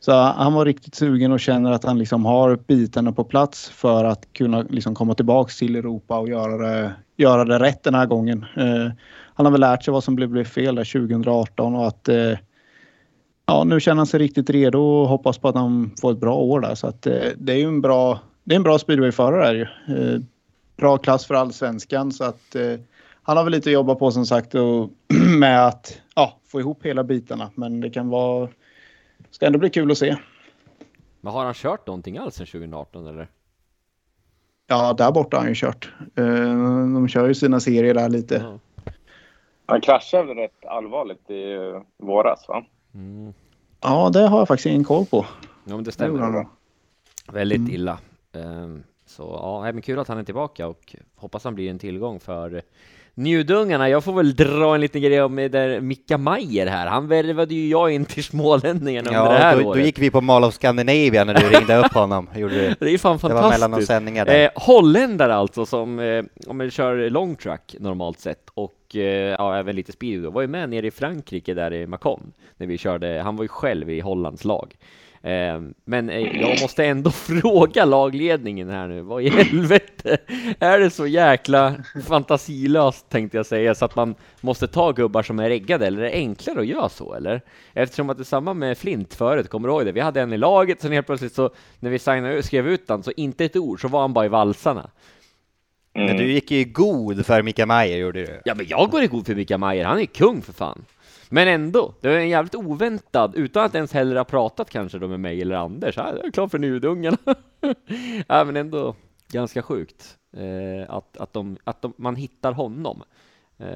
Så han var riktigt sugen och känner att han liksom har bitarna på plats för att kunna liksom komma tillbaks till Europa och göra det, göra det rätt den här gången. Eh, han har väl lärt sig vad som blev, blev fel där 2018 och att eh, ja, nu känner han sig riktigt redo och hoppas på att han får ett bra år där. Så att eh, det är ju en bra, det är en bra speedwayförare är ju. Eh, bra klass för allsvenskan så att eh, han har väl lite att jobba på som sagt och med att ja, få ihop hela bitarna. Men det kan vara, ska ändå bli kul att se. Men har han kört någonting alls sedan 2018 eller? Ja, där borta har han ju kört. Eh, de kör ju sina serier där lite. Ja. Han kraschade rätt allvarligt i våras va? Mm. Ja, det har jag faktiskt ingen koll på. Ja, men det Det stämmer. nog. Väldigt Mm. illa. Ehm, så ja, men kul att han är tillbaka och hoppas han blir en tillgång för Njudungarna. Jag får väl dra en liten grej om det där Micka Majer här. Han värvade ju jag in till smålänningarna under det Ja, här då, då året. gick vi på Mall of Scandinavia när du ringde upp honom. Gjorde du. Det är fan Det var mellan de fantastiskt. sändningar där. Eh, holländare alltså som eh, om man kör long track normalt sett och eh, ja, även lite speed då. Var ju med nere i Frankrike där i Macon när vi körde. Han var ju själv i Hollands lag. Eh, men eh, jag måste ändå fråga lagledningen här nu. Vad i helvete är det så jäkla fantasilöst tänkte jag säga så att man måste ta gubbar som är reggade eller är det enklare att göra så eller? Eftersom att det är samma med Flint förut, kommer du ihåg det? Vi hade en i laget, sen helt plötsligt så när vi signade, skrev ut den så inte ett ord så var han bara i valsarna. Mm. Men du gick ju i god för Mika Mayer, gjorde du. Ja men jag går i god för Mika Mayer, han är kung för fan. Men ändå, det var en jävligt oväntad, utan att ens heller ha pratat kanske då med mig eller Anders. Ja, jag är klar för Nudungarna. ja men ändå ganska sjukt eh, att, att, de, att de, man hittar honom. Eh,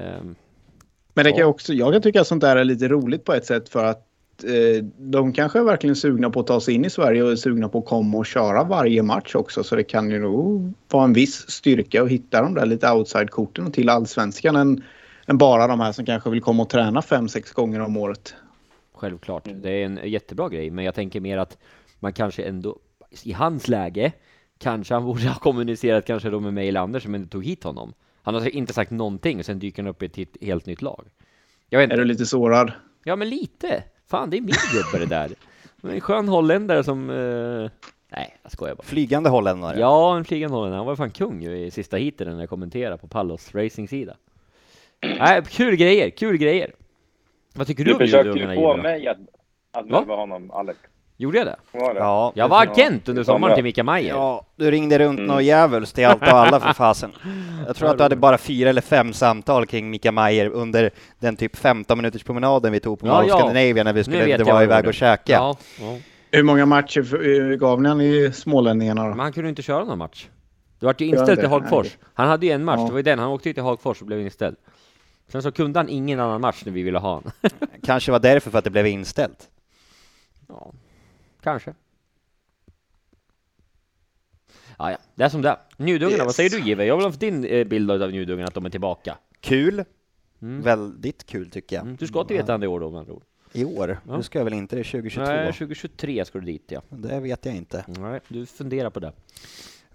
Men det kan Ja. jag också, jag kan tycka att sånt där är lite roligt på ett sätt för att eh, de kanske är verkligen sugna på att ta sig in i Sverige och är sugna på att komma och köra varje match också. Så det kan ju nog vara en viss styrka att hitta de där lite outside-korten till allsvenskan än, än bara de här som kanske vill komma och träna fem sex gånger om året. Självklart, det är en jättebra grej, men jag tänker mer att man kanske ändå i hans läge kanske han borde ha kommunicerat kanske då med mig eller Anders som inte tog hit honom. Han har inte sagt någonting och sen dyker han upp i ett helt- nytt lag. Jag vet Är du lite sårad? Ja, men lite. Fan, det är min gubbe det där. En skön holländare som... Eh... Nej, jag skojar bara. Flygande holländare. Ja, en flygande holländare. Han var fan kung ju i sista heaten när jag kommenterade på Pallos racing-sida. Nej, kul grejer, kul grejer. Vad tycker du, Du om försökte ju få mig att, att Va? värva honom, Alex. Gjorde jag det? Var det? Ja, Jag var agent under sommaren till Mika Majer. Ja, du ringde runt Mm. något djävulskt till allt och alla för fasen. Jag tror att du hade bara fyra eller fem samtal kring Mika Mayer under den typ 15 minuters promenaden vi tog på Ja, ja. Scandinavia när vi skulle vet det jag var vad iväg och käka. Ja, ja. Hur många matcher för- gav ni han i Smålänningarna Men då? han kunde inte köra någon match. Det vart ju inställt i Hagfors. Han hade ju en match, Ja. det var ju den. Han åkte ju till Hagfors och blev inställd. Sen så kunde han ingen annan match när vi ville ha honom. Kanske var därför för att det blev inställt. Ja, kanske. Ja, ja, det är som det är. Njudungarna, vad Yes. säger du Jive? Jag vill ha din eh, bild av njudungarna, att de är tillbaka. Kul. Mm. Väldigt kul tycker jag. Mm, du ska till Vetlanda i år då med andra ord. I år? Ja. Nu ska jag väl inte det 2022? Nej, 2023 ska du dit ja. Det vet jag inte. Nej, du funderar på det.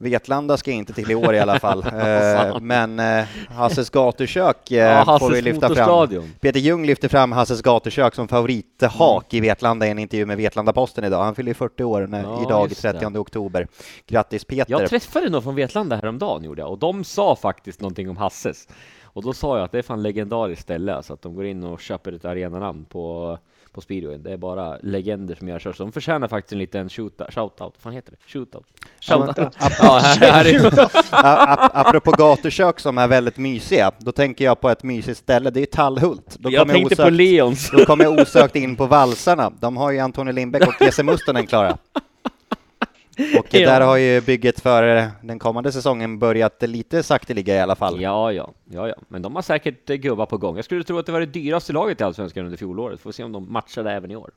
Vetlanda ska inte till i år i alla fall. Eh, men eh, Hasses gatukök eh, Ja, får vi lyfta fram. Peter Ljung lyfter fram Hasses gatukök som favorithak i Vetlanda i en intervju med Vetlanda-Posten idag. Han fyller ju 40 år när, Ja, idag, just det. 30 oktober. Grattis Peter! Jag träffade någon från Vetlanda häromdagen gjorde jag och de sa faktiskt någonting om Hasses. Och då sa jag att det är fan legendariskt ställe, alltså att de går in och köper ett arenanamn på, på speedwayen. Det är bara legender som gör så. De förtjänar faktiskt en liten shootout, shoutout, vad fan heter det? Shootout? Shoutout? Ja, här, här Apropå gatukök som är väldigt mysiga, då tänker jag på ett mysigt ställe, det är Tallhult. Då Jag tänkte på osökt- Leons. Då kommer jag osökt in på valsarna. De har ju Antoni Lindbäck och Jesse Mustonen klara. Och där har ju bygget för eh, den kommande säsongen börjat lite sakteliga i alla fall. Ja, ja, ja, ja, men de har säkert eh, gubbar på gång. Jag skulle tro att det var det dyraste laget i Allsvenskan under fjolåret. Får se om de matchar det även i år.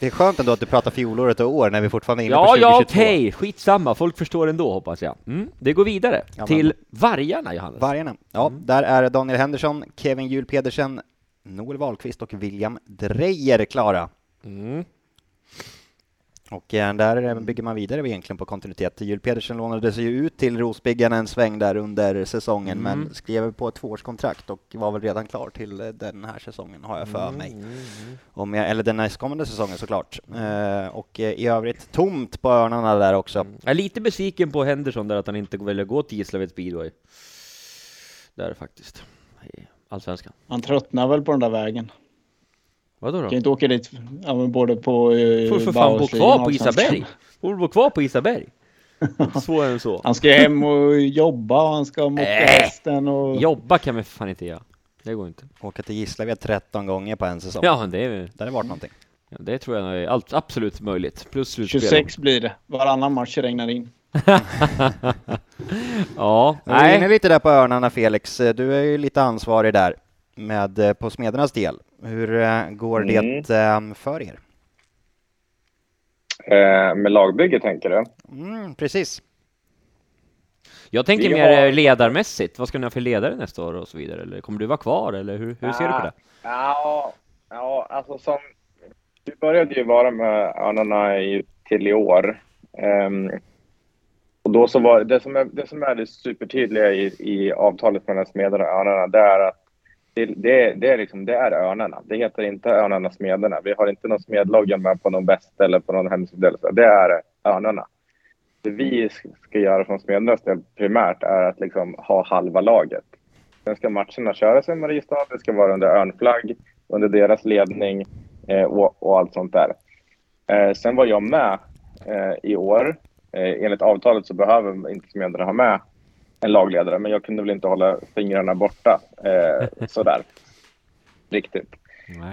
Det är skönt ändå att du pratar fjolåret och år när vi fortfarande är inne Ja, på 2022. ja, okej, skitsamma. Folk förstår ändå, hoppas jag. Mm. Det går vidare Ja, till Vargarna, Johannes. Vargarna. Ja, där är Daniel Henderson, Kevin Juhl Pedersen, Noel Wahlqvist och William Dreyer klara. Mm. Och eh, där eh, bygger man vidare egentligen på kontinuitet. Juhl Pedersen lånade sig ju ut till Rosbyggarna en sväng där under säsongen, Mm. men skrev på ett tvåårskontrakt och var väl redan klar till eh, den här säsongen, har jag för mig. Om jag, eller den nästkommande säsongen såklart. Eh, och eh, i övrigt tomt på Örnarna där också. Jag är lite besviken på Henderson där att han inte väljer att gå till Gislaved speedway. Där faktiskt. I Allsvenskan. Han tröttnar väl på den där vägen. Vadå då? Kan inte åka dit ja, men både på eh, Får för fan bo kvar på. Isaberg. Får bo kvar på Isaberg. Svårare än så. Han ska hem och jobba och han ska mocka Äh. hästen och... Jobba kan vi fan inte göra. Det går inte. Åka till Gislaved 13 gånger på en säsong. Ja, det, är, Det hade varit någonting. ja, det tror jag är allt, absolut möjligt. Plus slutspel. 26 blir det. Varannan match regnar in. Ja, Vi är inne nej. lite där på Örnarna Felix. Du är ju lite ansvarig där med eh, på Smedernas del. Hur eh, går Mm. det eh, för er? Eh, med lagbygge tänker du? Mm, precis. Jag tänker Vi mer har- eh, ledarmässigt. Vad ska ni ha för ledare nästa år och så vidare? Eller kommer du vara kvar? Eller hur, hur ser du på det? Ja, ja alltså som... Vi började ju vara med Örnarna i, till i år. Ehm, och då så var det som är det, som är det supertydliga i, i avtalet mellan Smederna och Örnarna, det är att det, det, det, är liksom, det är Örnarna. Det heter inte Örnarna Smederna. Vi har inte någon smedlogga med på någon väst eller på någon hemsida. Det är Örnarna. Det vi ska göra från Smedernas del primärt är att liksom ha halva laget. Sen ska matcherna köras i Mariestad. Det ska vara under örnflagg, under deras ledning eh, och, och allt sånt där. Eh, sen var jag med eh, i år. Eh, enligt avtalet så behöver inte Smederna ha med en lagledare, men jag kunde väl inte hålla fingrarna borta eh, sådär. Riktigt.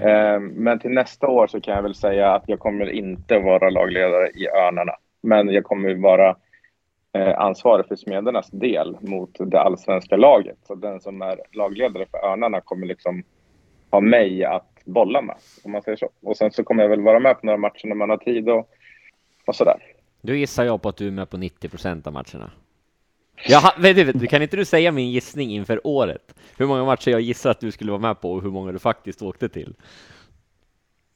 Eh, men till nästa år så kan jag väl säga att jag kommer inte vara lagledare i Örnarna. Men jag kommer vara eh, ansvarig för Smedernas del mot det allsvenska laget. Så den som är lagledare för Örnarna kommer liksom ha mig att bolla med, om man säger så. Och sen så kommer jag väl vara med på några matcher när man har tid och, och sådär. Då gissar jag på att du är med på 90 procent av matcherna. Du, vet du, kan inte du säga min gissning inför året? Hur många matcher jag gissar att du skulle vara med på och hur många du faktiskt åkte till?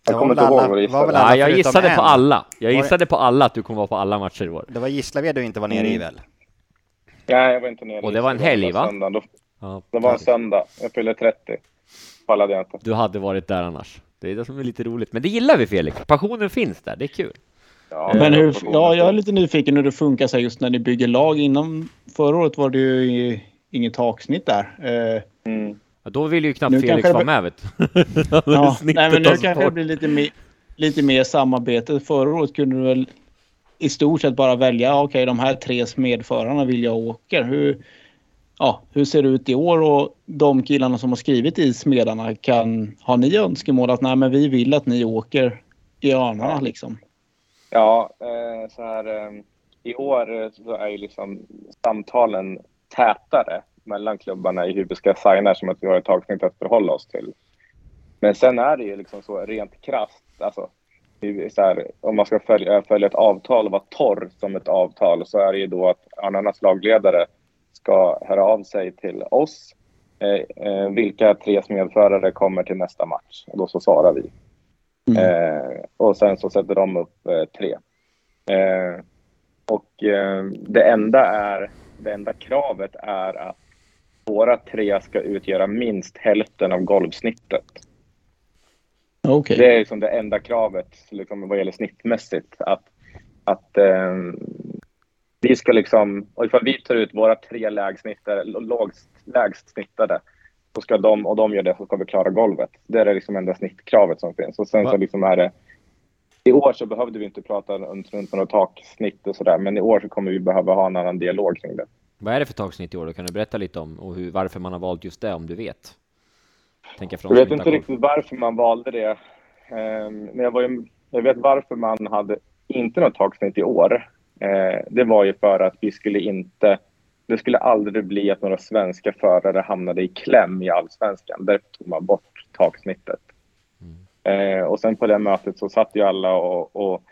Jag kommer inte ihåg vad du gissade. Ja, jag gissade på en. alla. Jag gissade på alla att du kommer vara på alla matcher i år. Det var Gislaved du inte var nere i Mm. väl? Nej, jag var inte nere Och det var en helg, Det var va? söndagen. Då- Ja, Det var en söndag. Jag fyllde 30. Pallade jag inte. du hade varit där annars. Det är det som är lite roligt. Men det gillar vi Felix. Passionen finns där, det är kul. Ja, Men jag hur, ja, jag är lite nyfiken hur det funkar så här just när ni bygger lag. Inom förra året var det ju i- inget taksnitt där. Eh, Mm. Ja, då vill ju knappt Nu Felix vara med vet ja, nej, men nu kanske det blir lite mer, lite mer samarbete. Förra året kunde du väl i stort sett bara välja, ja, okej de här tre smedförarna vill jag åka. Hur, ja, hur ser det ut i år? Och de killarna som har skrivit i Smedarna, kan, har ni önskemål att nej, men vi vill att ni åker i Örnarna liksom? Ja, eh, så här, eh, i år eh, så är ju liksom samtalen tätare mellan klubbarna i hur vi ska signa som att vi har ett tagsnitt att förhålla oss till. Men sen är det ju liksom så rent krasst, alltså, så här, om man ska följa, följa ett avtal och vara torr som ett avtal så är det ju då att Örnarnas lagledare ska höra av sig till oss. Eh, eh, vilka tre smedförare kommer till nästa match? Och då så svarar vi. Mm. Eh, och sen så sätter de upp eh, tre. Eh, Och eh, det enda är, det enda kravet är att våra tre ska utgöra minst hälften av golvsnittet. Okej. Det är liksom det enda kravet liksom, vad gäller snittmässigt. Att, att eh, vi ska liksom, och ifall vi tar ut våra tre lägsnittare, lågst, lägst snittade, så ska de, och de gör det, så ska vi klara golvet. Det är det liksom enda snittkravet som finns. Och sen Va? så liksom är det, i år så behövde vi inte prata runt, runt något taksnitt och sådär, men i år så kommer vi behöva ha en annan dialog kring det. Vad är det för tagsnitt i år? Då kan du berätta lite om och hur, varför man har valt just det, om du vet? Från Jag vet inte riktigt varför man valde det. Ehm, Men jag, var ju, jag vet varför man hade inte något taksnitt i år. Eh, Det var ju för att vi skulle inte... Det skulle aldrig bli att några svenska förare hamnade i kläm i allsvenskan. Därför tog man bort taksnittet. Eh, Och sen på det mötet så satt ju alla och, och,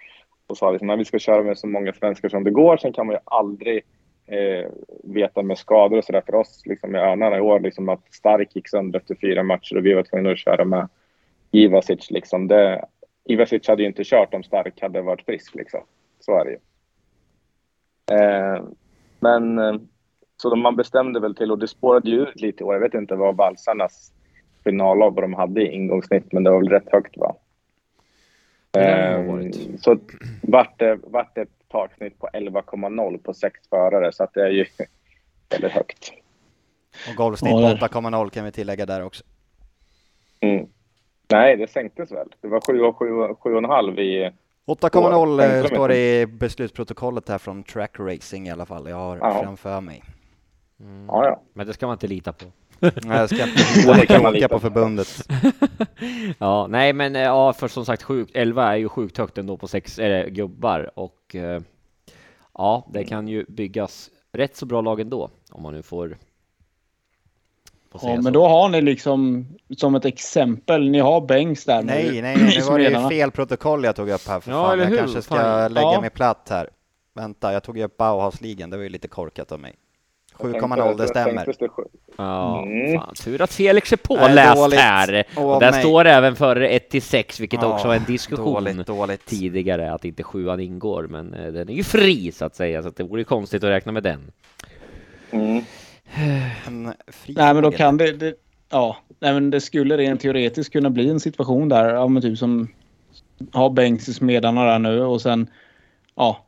och sa liksom, att vi ska köra med så många svenskar som det går. Sen kan man ju aldrig eh, veta med skador och sådär för oss liksom i Örnarna i år. Liksom att Stark gick sönder efter fyra matcher och vi var tvungna att köra med Ivasic. Liksom. Det, Ivasic hade ju inte kört om Stark hade varit frisk. Liksom. Så är det ju. Eh, men eh, så de, man bestämde väl till och det spårade ju ut lite i år. Jag vet inte vad valsarnas finallag vad de hade i ingångssnitt men det var väl rätt högt va? Eh, varit. så vart det, vart det ett taksnitt på 11,0 på sex förare så att det är ju väldigt högt. Och golvsnitt Ja, där. 8,0 kan vi tillägga där också. Mm. Nej, det sänktes väl. Det var 7 och 7, 7,5 i... 8,0 eh, står det i beslutsprotokollet här från Track Racing i alla fall. Jag har Ja. framför mig. Ja, ja. Men det ska man inte lita på. Nej, Jag ska inte åka lita på på. förbundet. Ja, nej, men eh, ja, för som sagt, sjukt, 11 är ju sjukt högt ändå på sex äh, gubbar och eh, ja, det kan ju byggas rätt så bra lag ändå om man nu får. Ja, så. men då har ni liksom som ett exempel, ni har Bengs där. nu Nej, nej, nej, nu var det ju fel protokoll jag tog upp här för Ja, fan. Jag hur? kanske ska Fan. lägga Ja. mig platt här. Vänta, jag tog ju upp Bauhaus-ligan. Det var ju lite korkat av mig. Jag 7,0, tänkte- det stämmer. Ja, Mm. fan, tur att Felix är påläst dåligt. här. Och där nej. står även före 1 till 6, vilket Ja, också var en diskussion Dåligt, dåligt. tidigare att inte sjuan ingår, men eh, den är ju fri så att säga, så att det vore ju konstigt att räkna med den. Mm. Nej, men då kan det, det ja, nej, men det skulle rent teoretiskt kunna bli en situation där, ja, men typ som har Bengs i Smedarna där nu och sen, ja,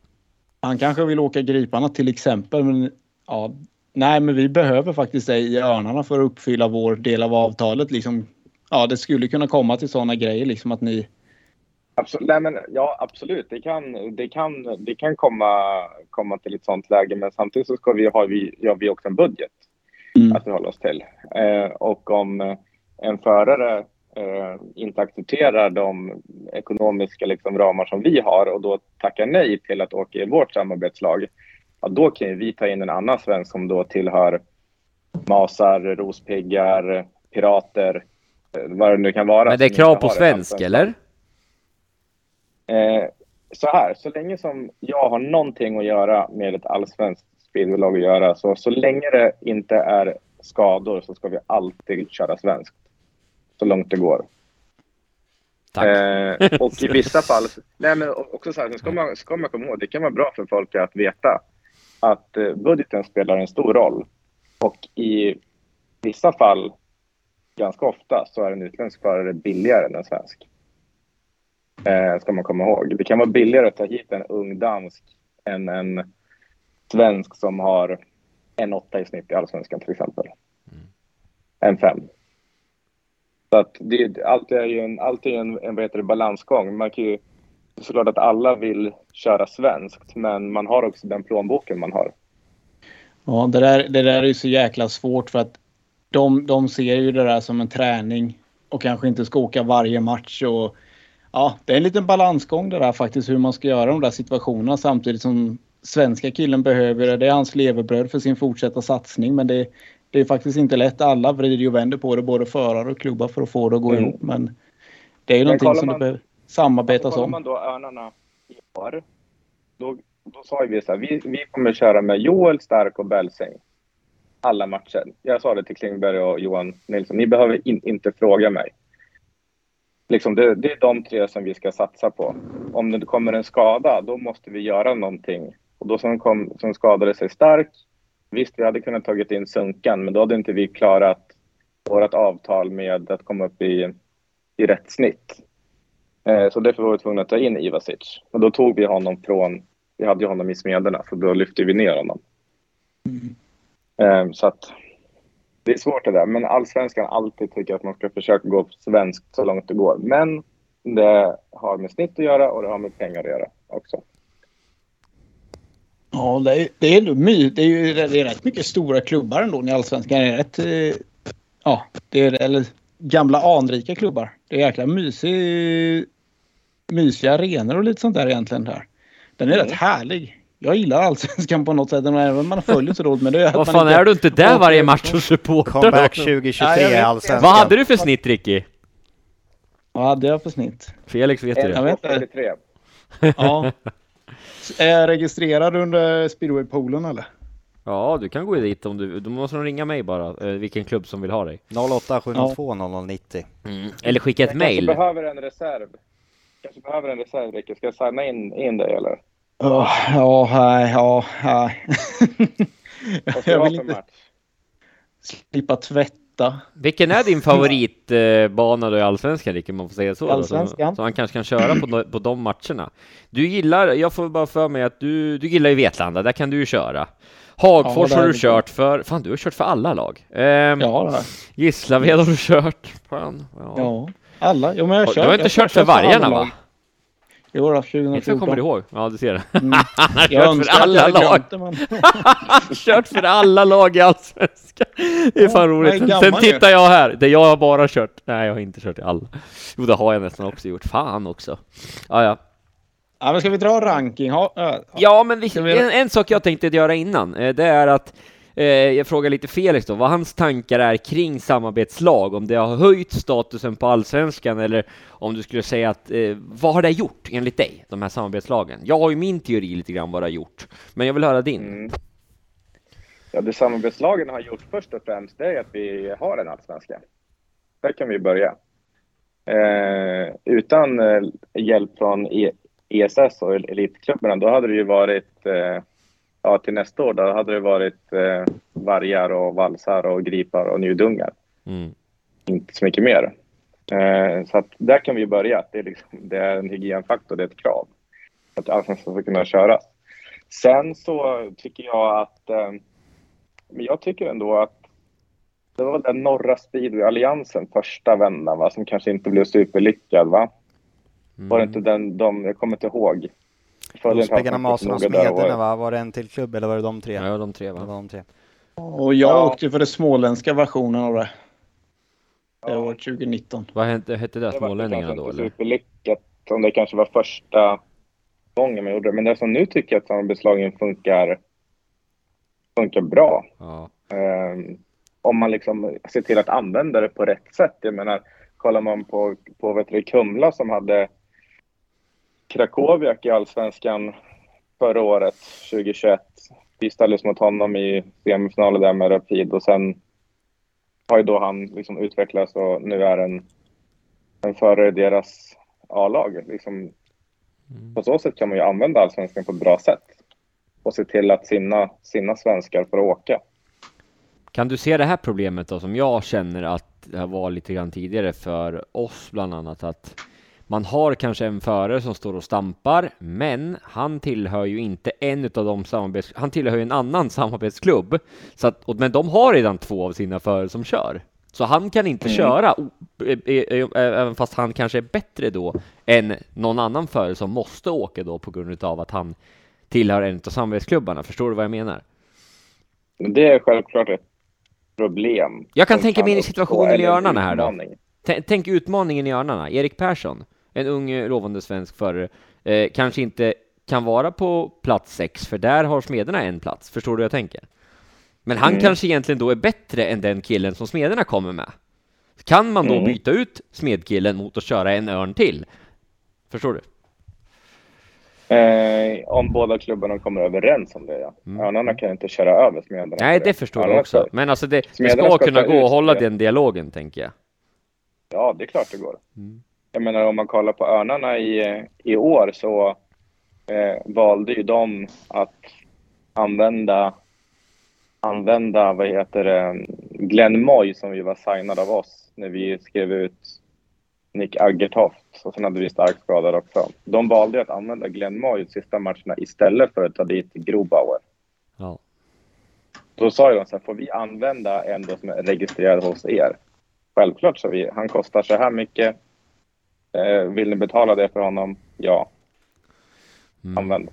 han kanske vill åka Griparna till exempel, men ja, nej, men vi behöver faktiskt dig i Örnarna för att uppfylla vår del av avtalet liksom. Ja, det skulle kunna komma till sådana grejer liksom att ni, Absolut. Nej, men, ja, absolut. Det kan, det kan, det kan komma, komma till ett sånt läge, men samtidigt så ska vi, har vi, ja, vi också en budget Mm. att förhålla oss till. Eh, och om eh, en förare eh, inte accepterar de ekonomiska liksom, ramar som vi har och då tackar nej till att åka i vårt samarbetslag, ja, då kan ju vi ta in en annan svensk som då tillhör Masar, Rospiggar, Pirater, eh, vad det nu kan vara. Men det är krav på svensk, allsvenskt eller? Eh, så här, så länge som jag har någonting att göra med ett allsvenskt speedwaylag att göra, så, så länge det inte är skador så ska vi alltid köra svenskt. Så långt det går. Tack. Eh, och i vissa fall, nej men också så här, ska man, ska man komma ihåg, det kan vara bra för folk att veta att eh, budgeten spelar en stor roll. Och i vissa fall, ganska ofta, så är en utländsk förare billigare än en svensk. Eh, ska man komma ihåg. Det kan vara billigare att ta hit en ung dansk än en svensk som har en åtta i snitt i allsvenskan till exempel. En fem. Så att det, allt är ju en, allt är en, en vad heter det, balansgång. Man kan ju, såklart att alla vill köra svenskt, men man har också den plånboken man har. Ja, det där, det där är ju så jäkla svårt för att de, de ser ju det där som en träning och kanske inte ska åka varje match. Och, ja, det är en liten balansgång det där faktiskt hur man ska göra de där situationerna samtidigt som svenska killen behöver det. Det är hans levebröd för sin fortsatta satsning men det, det är faktiskt inte lätt. Alla vrider ju och vänder på det, både förare och klubbar för att få det att gå Mm. ihop. Men det är ju Men någonting som man- det behöver samarbetas Kollar om. man då Örnarna i år, då, då sa vi så här, vi, vi kommer köra med Joel, Stark och Belsing. Alla matcher. Jag sa det till Klingberg och Johan Nilsson, ni behöver in, inte fråga mig. Liksom det, det är de tre som vi ska satsa på. Om det kommer en skada, då måste vi göra någonting Och då som, kom, som skadade sig stark. Visst, vi hade kunnat tagit in Sunkan, men då hade inte vi klarat vårt avtal med att komma upp i, i rätt snitt. Eh, så därför var vi tvungna att ta in Ivasic. Och då tog vi honom från, vi hade ju honom i Smederna, så då lyfte vi ner honom. Eh, så att det är svårt det där, men allsvenskan alltid tycker att man ska försöka gå svenskt så långt det går. Men det har med snitt att göra och det har med pengar att göra också. Ja, det är, det är, my, det är ju det är rätt mycket stora klubbar ändå i Allsvenskan. Det är rätt, eh, ja, det är, eller gamla anrika klubbar. Det är jäkla mysig, mysiga arenor och lite sånt där egentligen. Där. Den är rätt härlig. Jag gillar Allsvenskan på något sätt, även om man följer så dåligt. Men det Vad fan inte- är du inte där varje match och supportar? Comeback också? 2023 Ja, jag i. Allsvenskan. Vad hade du för snitt Ricky? Vad hade jag för snitt? Felix vet du det? vet inte. 43. Ja. Är jag registrerad under speedwaypoolen eller? Ja, du kan gå dit om du... Då måste de ringa mig bara, eh, vilken klubb som vill ha dig. 08 702 0090. Eller skicka ett Jag kanske mail. behöver en reserv. Kanske behöver en reserv, Rickard. Ska jag signa in, in dig eller? Ja, ja, nej, ja, nej. Vad ska Jag jag vill ha för inte match? slippa tvätta. Vilken är din favoritbana då i Allsvenskan, Ricky, om man får säga så? Då, Allsvenskan. så han kanske kan köra på, no- på de matcherna. Du gillar, jag får bara för mig att du, du gillar ju Vetlanda, där kan du ju köra. Hagfors Ja, har du kört för, fan du har kört för alla lag. Ehm, Ja, har Gislaved har du kört. Fan, ja. Ja, alla. Jo, men jag Du kört, har inte jag kört för vargarna va? Jo, då, Inte vad jag 2014. kommer ihåg. Ja, du ser det. Mm. Han har kört för alla lag. kört för alla lag i Allsvenskan. Det är Ja, fan jag är roligt. Sen, tittar jag här, det jag har bara kört. Nej, jag har inte kört i alla. Jo, det har jag nästan också gjort. Fan också. Ja, ja. Ja, men ska vi dra ranking? Ha, äh, Ja, men vi, vi- en, en sak jag tänkte göra innan, eh, det är att eh, jag frågar lite Felix då, vad hans tankar är kring samarbetslag, om det har höjt statusen på allsvenskan eller om du skulle säga att, eh, vad har det gjort enligt dig, de här samarbetslagen? Jag har ju min teori lite grann vad det har gjort, men jag vill höra din. Mm. Ja, det samarbetslagen har gjort först och främst det är att vi har en allsvenska. Där kan vi börja. Eh, utan eh, hjälp från e ESS och elitklubbarna, då hade det ju varit, eh, ja till nästa år, då hade det varit eh, vargar och valsar och gripar och njudungar. Mm. Inte så mycket mer. Eh, så att där kan vi börja. Det är, liksom, det är en hygienfaktor, det är ett krav. Att allsvenskan ska kunna köras. Sen så tycker jag att, eh, men jag tycker ändå att det var den norra speedway-alliansen första vändan va, som kanske inte blev superlyckad va? Var det inte den, de, jag kommer inte ihåg. Allsvenskan Maserna och Smederna va? Var det en till klubb eller var det de tre? Ja, de tre Det va? var de tre. Och jag Ja. åkte för den småländska versionen av det. Det var 2019. Vad hette, hette det, Det smålänningarna då eller? superlyckat om det kanske var första gången man gjorde det. Men det som nu tycker jag att samarbetslagen funkar, funkar bra. Ja. Ehm, om man liksom ser till att använda det på rätt sätt. Jag menar, kollar man på, på vet du, Kumla som hade Krakowiak i Allsvenskan förra året, 2021. Vi ställdes mot honom i semifinalen där med Rapid och sen har ju då han liksom utvecklats och nu är en, en förare i deras A-lag. Liksom, På så sätt kan man ju använda Allsvenskan på ett bra sätt och se till att sina, sina svenskar får åka. Kan du se det här problemet då som jag känner att det var lite grann tidigare för oss bland annat att man har kanske en förare som står och stampar, men han tillhör ju inte en utav de samarbets... Han tillhör ju en annan samarbetsklubb. Så att, men de har redan två av sina förare som kör. Så han kan inte köra, o- e- e- e- även fast han kanske är bättre då än någon annan förare som måste åka då på grund av att han tillhör en av samarbetsklubbarna. Förstår du vad jag menar? Men Det är självklart ett problem. Jag kan tänka mig in i situationen i Örnarna här då. Tänk utmaningen i Örnarna. Erik Persson, en ung lovande svensk förare, eh, kanske inte kan vara på plats sex, för där har Smederna en plats. Förstår du vad jag tänker? Men han Mm. kanske egentligen då är bättre än den killen som Smederna kommer med. Kan man då Mm. byta ut Smedkillen mot att köra en örn till? Förstår du? Eh, om båda klubbarna kommer överens om det, ja. Mm. Örnarna kan inte köra över Smederna. Nej, det förstår jag också. ska- Men alltså det, det ska ska kunna gå att hålla det. den dialogen, tänker jag. Ja, det är klart det går. Mm. Jag menar om man kollar på Örnarna i, i år så eh, valde ju de att använda, använda vad heter det, Glenn Moy som ju var signad av oss när vi skrev ut Nick Aggertoft och sen hade vi starkt skadade också. De valde att använda Glenn Moy sista matcherna istället för att ta dit Grobauer. Ja. Då sa ju de så här, får vi använda en som är registrerad hos er? Självklart, så vi. Han kostar så här mycket. Eh, vill ni betala det för honom? Ja, Mm. använd.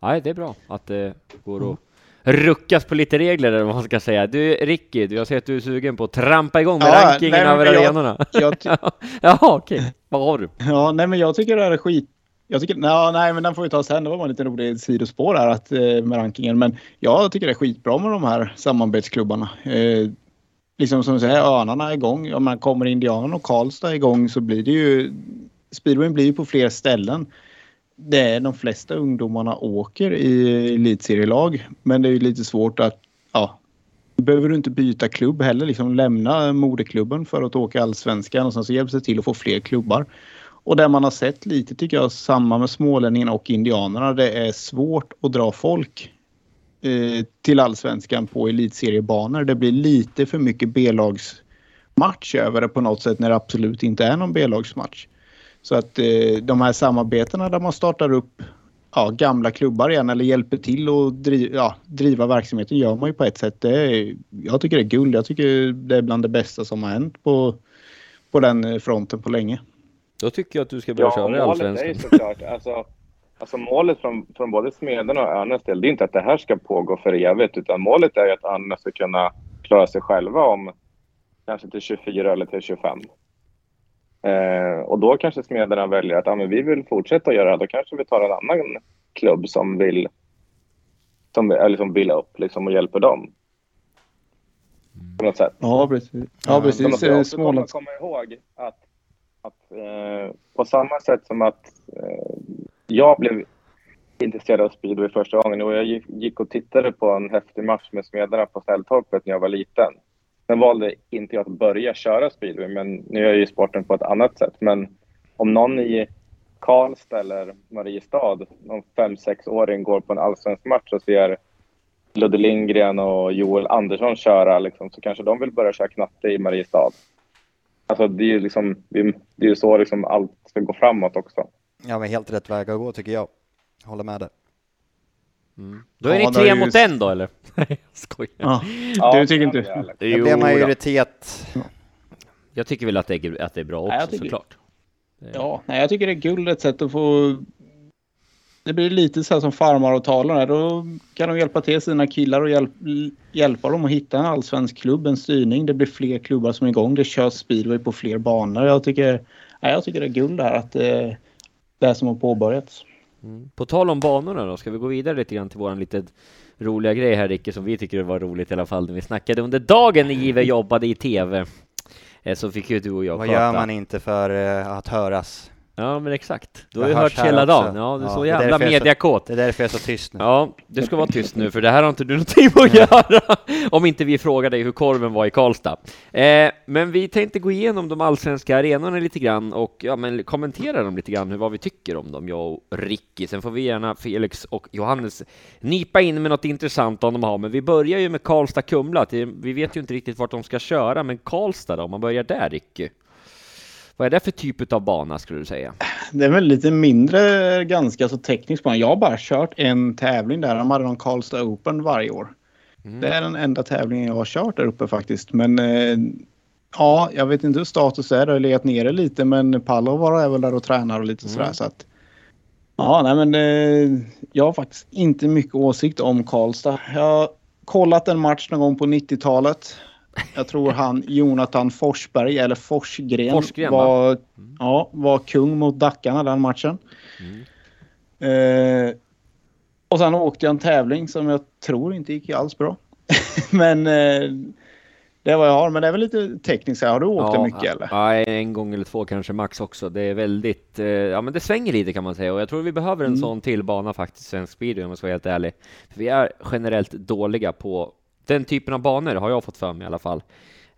Nej, det är bra att det går att ruckas på lite regler eller vad man ska säga. Du Ricky, jag ser att du är sugen på att trampa igång med Ja, rankingen nej, över jag- arenorna. Jag ty- Jaha, okej. Vad har du? Ja, nej, men jag tycker det här är skit. Jag tycker, nej, nej, men den får vi ta sen. Det var bara en liten rolig sidospår här att, eh, med rankingen. Men jag tycker det är skitbra med de här samarbetsklubbarna. Liksom som du säger, Örnarna är igång. Om man kommer Indianen och Karlstad igång så blir det ju... Speedwayen blir ju på fler ställen. Det är de flesta ungdomarna åker i elitserielag. Men det är ju lite svårt att... Ja, behöver du inte byta klubb heller. Liksom lämna moderklubben för att åka allsvenskan och sen så hjälps det till att få fler klubbar. Och där man har sett lite tycker jag samma med smålänningarna och indianerna. Det är svårt att dra folk till allsvenskan på elitseriebanor. Det blir lite för mycket B-lagsmatch över det på något sätt när det absolut inte är någon B-lagsmatch. Så att eh, de här samarbetena där man startar upp ja, gamla klubbar igen eller hjälper till att driva, ja, driva verksamheten gör man ju på ett sätt. Det är, jag tycker det är guld. Jag tycker det är bland det bästa som har hänt på, på den eh, fronten på länge. Då tycker jag att du ska börja Ja, köra i målet är ju Allsvenskan. såklart, alltså, alltså målet från, från både Smeden och Örnes del, det är inte att det här ska pågå för evigt, utan målet är att Örnes ska kunna klara sig själva om kanske till 24 eller till 25. Eh, och då kanske Smederna väljer att ah, men vi vill fortsätta göra det, då kanske vi tar en annan klubb som vill som, eller som vill upp liksom, och hjälper dem. På något sätt. Ja, precis. Ja, precis. måste jag också komma, Smålands... komma ihåg att, att eh, på samma sätt som att eh, jag blev intresserad av speedway första gången och jag gick, och tittade på en häftig match med Smederna på Ställtorpet när jag var liten. Sen valde inte jag att börja köra speedway, men nu gör jag ju sporten på ett annat sätt. Men om någon i Karlstad eller Mariestad, någon fem åring går på en allsvensk match och ser Ludde Lindgren och Joel Andersson köra liksom, så kanske de vill börja köra knatte i Mariestad. Alltså det är ju liksom, det är så liksom allt ska gå framåt också. Ja, men helt rätt väg att gå tycker jag. Håller med dig. Mm. Då är Ja, ni det tre mot en då eller? Nej, skojar. Ja. Ja, Du tycker det inte? ärligt. Det blir Jo då. majoritet. Jag tycker väl att det är, att det är bra också Nej, tycker- såklart. Ja, nej, jag tycker det är guld ett sätt att få... Det blir lite så här som farmaravtalen här. Då kan de hjälpa till sina killar och hjälp, hjälpa dem att hitta en allsvensk klubb, en styrning. Det blir fler klubbar som är igång. Det körs speedway på fler banor. Jag tycker, nej, jag tycker det är guld här att det, det här som har påbörjats. Mm. På tal om banorna då, ska vi gå vidare lite grann till våran lite roliga grej här Ricke, som vi tycker var roligt i alla fall när vi snackade under dagen när Give jobbade i TV. Eh, Så fick ju du och jag Vad sköta. gör man inte för eh, att höras? Ja men exakt. Du har ju hört hela också. dagen. Ja, du är Ja, så jävla mediakåt. Det är därför jag är så tyst nu. Ja, du ska vara tyst nu för det här har inte du någonting att göra. Om inte vi frågar dig hur korven var i Karlstad. Eh, men vi tänkte gå igenom de allsvenska arenorna lite grann och ja, men kommentera dem lite grann, hur, vad vi tycker om dem, jag och Ricky. Sen får vi gärna Felix och Johannes nipa in med något intressant om de har. Men vi börjar ju med Karlstad-Kumla. Vi vet ju inte riktigt vart de ska köra, men Karlstad då, om man börjar där Ricky. Vad är det för typ av bana skulle du säga? Det är väl lite mindre, ganska så teknisk bana. Jag har bara kört en tävling där. De hade någon Karlstad Open varje år. Mm. Det är den enda tävlingen jag har kört där uppe faktiskt. Men eh, ja, jag vet inte hur status är. Det har legat nere lite men Palovar är väl där och tränar och lite Mm. sådär. Så att, ja, nej men eh, jag har faktiskt inte mycket åsikt om Karlstad. Jag har kollat en match någon gång på 90-talet. Jag tror han Jonathan Forsberg eller Forsgren, Forsgren, va? var, ja, var kung mot Dackarna den matchen. Eh, och sen åkte jag en tävling som jag tror inte gick alls bra. men eh, det vad jag har. Men det är väl lite tekniskt. Har du åkt det mycket eller? Ja, en gång eller två kanske max också. Det är väldigt, eh, ja men det svänger lite kan man säga och jag tror vi behöver en Mm. sån till bana faktiskt, svensk speedway om jag ska vara helt ärlig. För vi är generellt dåliga på den typen av banor har jag fått för mig i alla fall.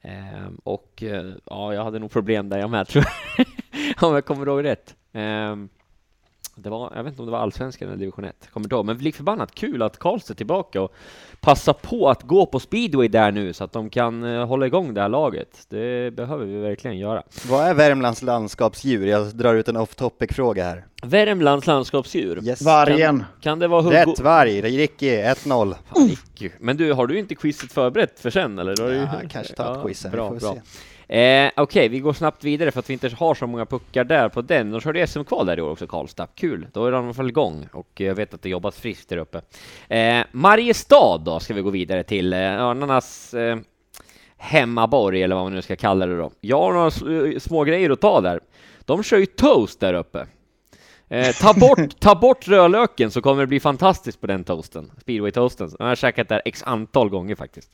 Ehm, och eh, ja, jag hade nog problem där jag med tror jag. om jag kommer ihåg rätt. Ehm, det var, jag vet inte om det var allsvenskan eller division 1, kommer ihåg. Men lik förbannat kul att Karlstad är tillbaka och passa på att gå på speedway där nu så att de kan eh, hålla igång det här laget. Det behöver vi verkligen göra. Vad är Värmlands landskapsdjur? Jag drar ut en off topic fråga här. Värmlands landskapsdjur. Yes. Vargen. Kan det vara Hugo? Rätt varg, Ricky 1-0. Fan, Ricky. Men du, har du inte quizet förberett för sen eller? Har du... Ja, kanske ta ett quiz här, Bra, vi får bra. se. Eh, Okej, vi går snabbt vidare för att vi inte har så många puckar där på den. De körde SM-kval där i år också, Karlstad. Kul, då är de i alla fall igång och jag vet att det jobbas friskt där uppe. Eh, Mariestad då ska vi gå vidare till. Eh, Örnarnas eh, hemmaborg eller vad man nu ska kalla det då. Jag har några eh, små grejer att ta där. De kör ju toast där uppe. Eh, ta, bort, ta bort rödlöken så kommer det bli fantastiskt på den toasten, speedway-toasten. Jag har käkat där x antal gånger faktiskt.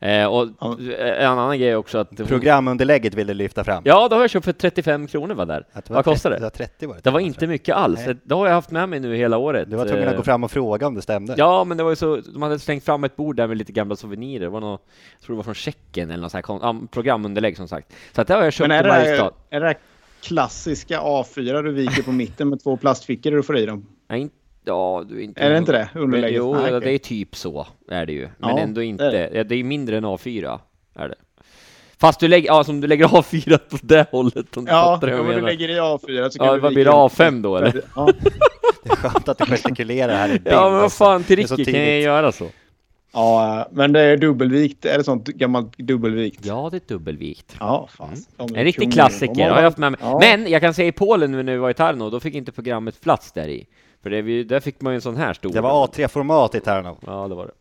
Eh, och Ja. eh, en annan grej också att... Programunderlägget vill du lyfta fram. Ja, det har jag köpt för 35 kronor var där. Det Vad kostar 30, det? 30 var det. Det var inte mycket alls. Nej. Det har jag haft med mig nu hela året. Du var tvungen att Eh, gå fram och fråga om det stämde. Ja, men det var ju så, de hade slängt fram ett bord där med lite gamla souvenirer. Det var något, jag tror det var från Tjeckien eller något sånt här programunderlägg som sagt. Så att det har jag köpt Men är på det, Mariestad. här, är det här klassiska A4 du viker på mitten med två plastfickor du får i dem? Nej, inte, ja, du är inte... Är det inte det? Underlägget? jo, Nej, det är typ så är det ju. Men Ja, ändå det inte. är Det det. är, det mindre än A4, är det. Fast du lägger, ja, som du lägger A4 på det hållet. Om du Ja, fattar vad om jag du menar. lägger i A4 så kan Ja, du vad blir det, upp A5 då, eller? Ja, Det är skönt att du gestikulerar här i bild. Ja, men vad alltså. fan, till Det Ricky kan jag göra så? Ja, men det är dubbelvikt. Är det sånt gammalt dubbelvikt? Ja, det är dubbelvikt. Ja, fan. Är En riktig klassiker har jag haft med mig. Ja. Men jag kan säga i Polen nu när vi var i Tarno, då fick inte programmet plats där i. För det, där fick man ju en sån här stor. Det var A3-format i Tärnov. Ja, det var det.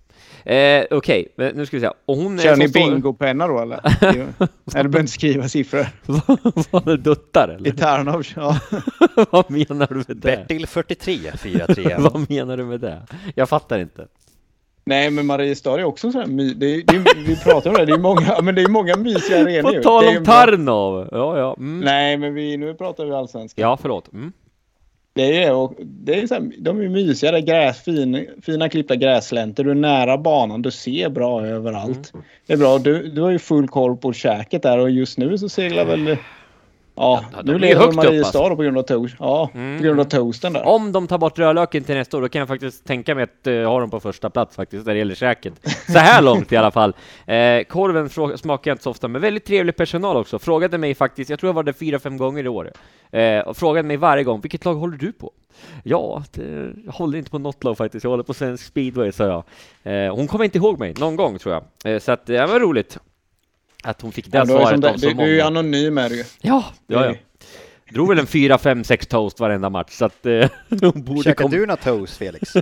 Eh, Okej, men nu ska vi se. Hon Kör ni bingopenna då eller? eller behöver inte skriva siffror? Var det duttar I eller? Tarnov, ja. Vad menar du med det? Bertil 43, 4-3. Vad menar du med det? Jag fattar inte. Nej, men Mariestad är också så här my- det är, det är, Vi pratar om det, det är många, men det är många mysiga arenor På tal om Tarnov! Ja, ja. Mm. Nej, men vi, nu pratar vi allsvenskan. Ja, förlåt. Mm. Det är, och det är så här, de är mysiga, det är gräs, fin, fina klippta gräslänter, du är nära banan, du ser bra överallt. Mm. Det är bra, du, du har ju full koll på käket där och just nu så seglar väl... Ja, nu är lever högt Mariestad alltså. på grund av, toast, ja, Mm. på grund av toasten där. Om de tar bort rödlöken till nästa år, då kan jag faktiskt tänka mig att uh, ha dem på första plats faktiskt, när det gäller käket. Så här långt i alla fall. Eh, korven smakar jag inte så ofta, men väldigt trevlig personal också. Frågade mig faktiskt, jag tror jag var där fyra, fem gånger i år, eh, och frågade mig varje gång, vilket lag håller du på? Ja, det, jag håller inte på något lag faktiskt, jag håller på svensk speedway, sa jag. Hon kommer inte ihåg mig, någon gång tror jag. Så att det var roligt. Att hon fick det Ja, du, är som svaret det, av så du, du är ju många. anonym är du ju. Ja, ja, ja. Drog väl en fyra, fem, sex toast varenda match, så att eh, hon borde Käkar du några toast, Felix?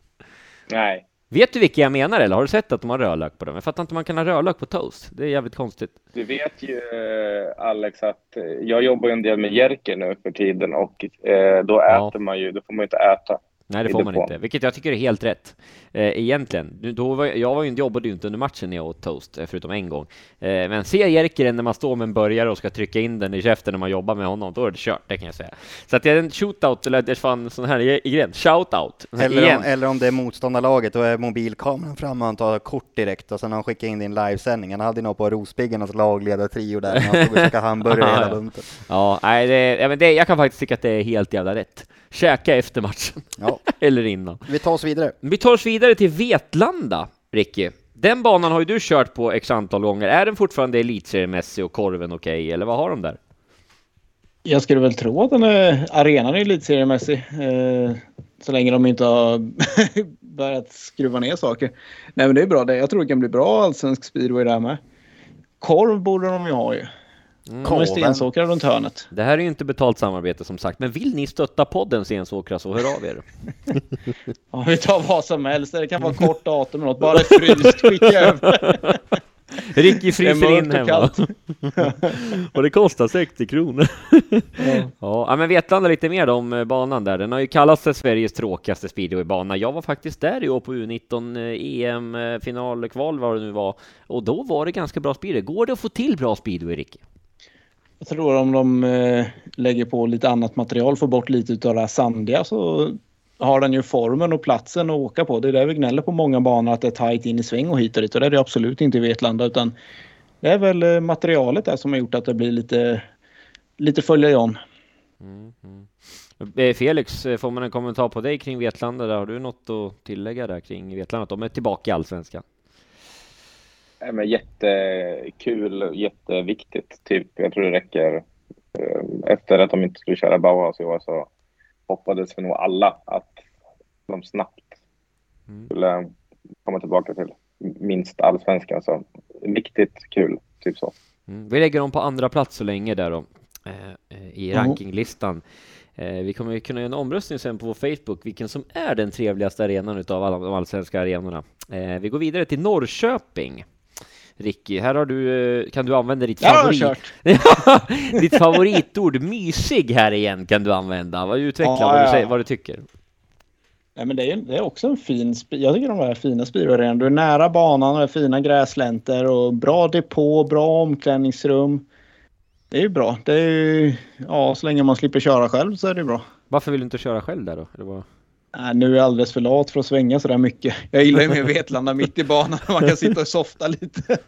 Nej. Vet du vilka jag menar eller har du sett att de har rödlök på dem? Jag fattar inte man kan ha rödlök på toast. Det är jävligt konstigt. Du vet ju eh, Alex att eh, jag jobbar ju en del med Jerker nu för tiden och eh, då Ja. äter man ju, då får man ju inte äta. Nej, det får man inte. Vilket jag tycker är helt rätt. Eh, egentligen. Då var, jag var ju, jobbade ju inte under matchen när jag åt toast, eh, förutom en gång. Eh, men ser Jerkeren när man står med en burgare och ska trycka in den i käften när man jobbar med honom, då är det kört, det kan jag säga. Så att det är en shootout, eller det är fan sån här i- igen, shoutout. Eller om, eller om det är motståndarlaget, då är mobilkameran framme och han tar kort direkt och sen har han skickat in din livesändning. Han hade nog på Rospiggarnas lagledartrio där när han stod och käkade hamburgare hela bunten. Ja, nej, det, ja, men det, jag kan faktiskt tycka att det är helt jävla rätt. Käka efter matchen. Ja, eller innan. vi tar oss vidare. Vi tar oss vidare till Vetlanda, Ricky. Den banan har ju du kört på x antal gånger. Är den fortfarande elitseriemässig och korven okej, eller vad har de där? Jag skulle väl tro att den är, arenan är elitseriemässig. Eh, så länge de inte har börjat skruva ner saker. Nej men det är bra det. Jag tror det kan bli bra allsvensk speedway där med. Korv borde de ju ha ju. Korven. ju Stensåkra runt hörnet. Det här är ju inte betalt samarbete som sagt, men vill ni stötta podden Stensåkra så hör av er. Ja, vi tar vad som helst. Det kan vara kort datum eller något. Bara ett fryst. Skicka över. Ricky fryser in och hemma. kallt. och det kostar 60 kronor. Ja. Ja, men Vetlanda lite mer om eh, banan där. Den har ju kallats Sveriges tråkigaste speedwaybana. Jag var faktiskt där i år på U19 eh, EM eh, finalkval vad det nu var. Och då var det ganska bra speedway. Går det att få till bra speedway, Ricky? Jag tror om de eh, lägger på lite annat material, får bort lite av det här sandiga så har den ju formen och platsen att åka på. Det är där vi gnäller på många banor att det är tajt in i sväng och hit och dit och det är det absolut inte i Vetlanda utan det är väl eh, materialet där som har gjort att det blir lite, lite följa John. Mm-hmm. Eh, Felix, eh, får man en kommentar på dig kring Vetlanda? Där? Har du något att tillägga där kring Vetlanda? Att de är tillbaka i Allsvenskan? Nej, men jättekul, jätteviktigt. Typ, jag tror det räcker. eh, Efter att de inte skulle köra Bauhaus i år så hoppades vi nog alla att de snabbt Mm. skulle komma tillbaka till minst allsvenskan. Så viktigt, kul, typ så. Mm. Vi lägger dem på andra plats så länge där då, eh, eh, i Mhm. rankinglistan. Eh, vi kommer ju kunna göra en omröstning sen på vår Facebook, vilken som är den trevligaste arenan utav alla de allsvenska arenorna. Eh, vi går vidare till Norrköping. Ricky, här har du, eh, kan du använda ditt jag favorit... kört. ditt favoritord, mysig här igen kan du använda. Utveckla Ja, vad, du säger, vad du tycker. Nej, men det, är, det är också en fin... Jag tycker de är fina speedwayarenorna. Du är nära banan och är fina gräslänter och bra depå, bra omklädningsrum. Det är ju bra. Det är ju, ja, så länge man slipper köra själv så är det bra. Varför vill du inte köra själv där då? Eller vad? Nej, nu är jag alldeles för lat för att svänga så där mycket. Jag gillar ju mer Vetlanda mitt i banan. Man kan sitta och softa lite.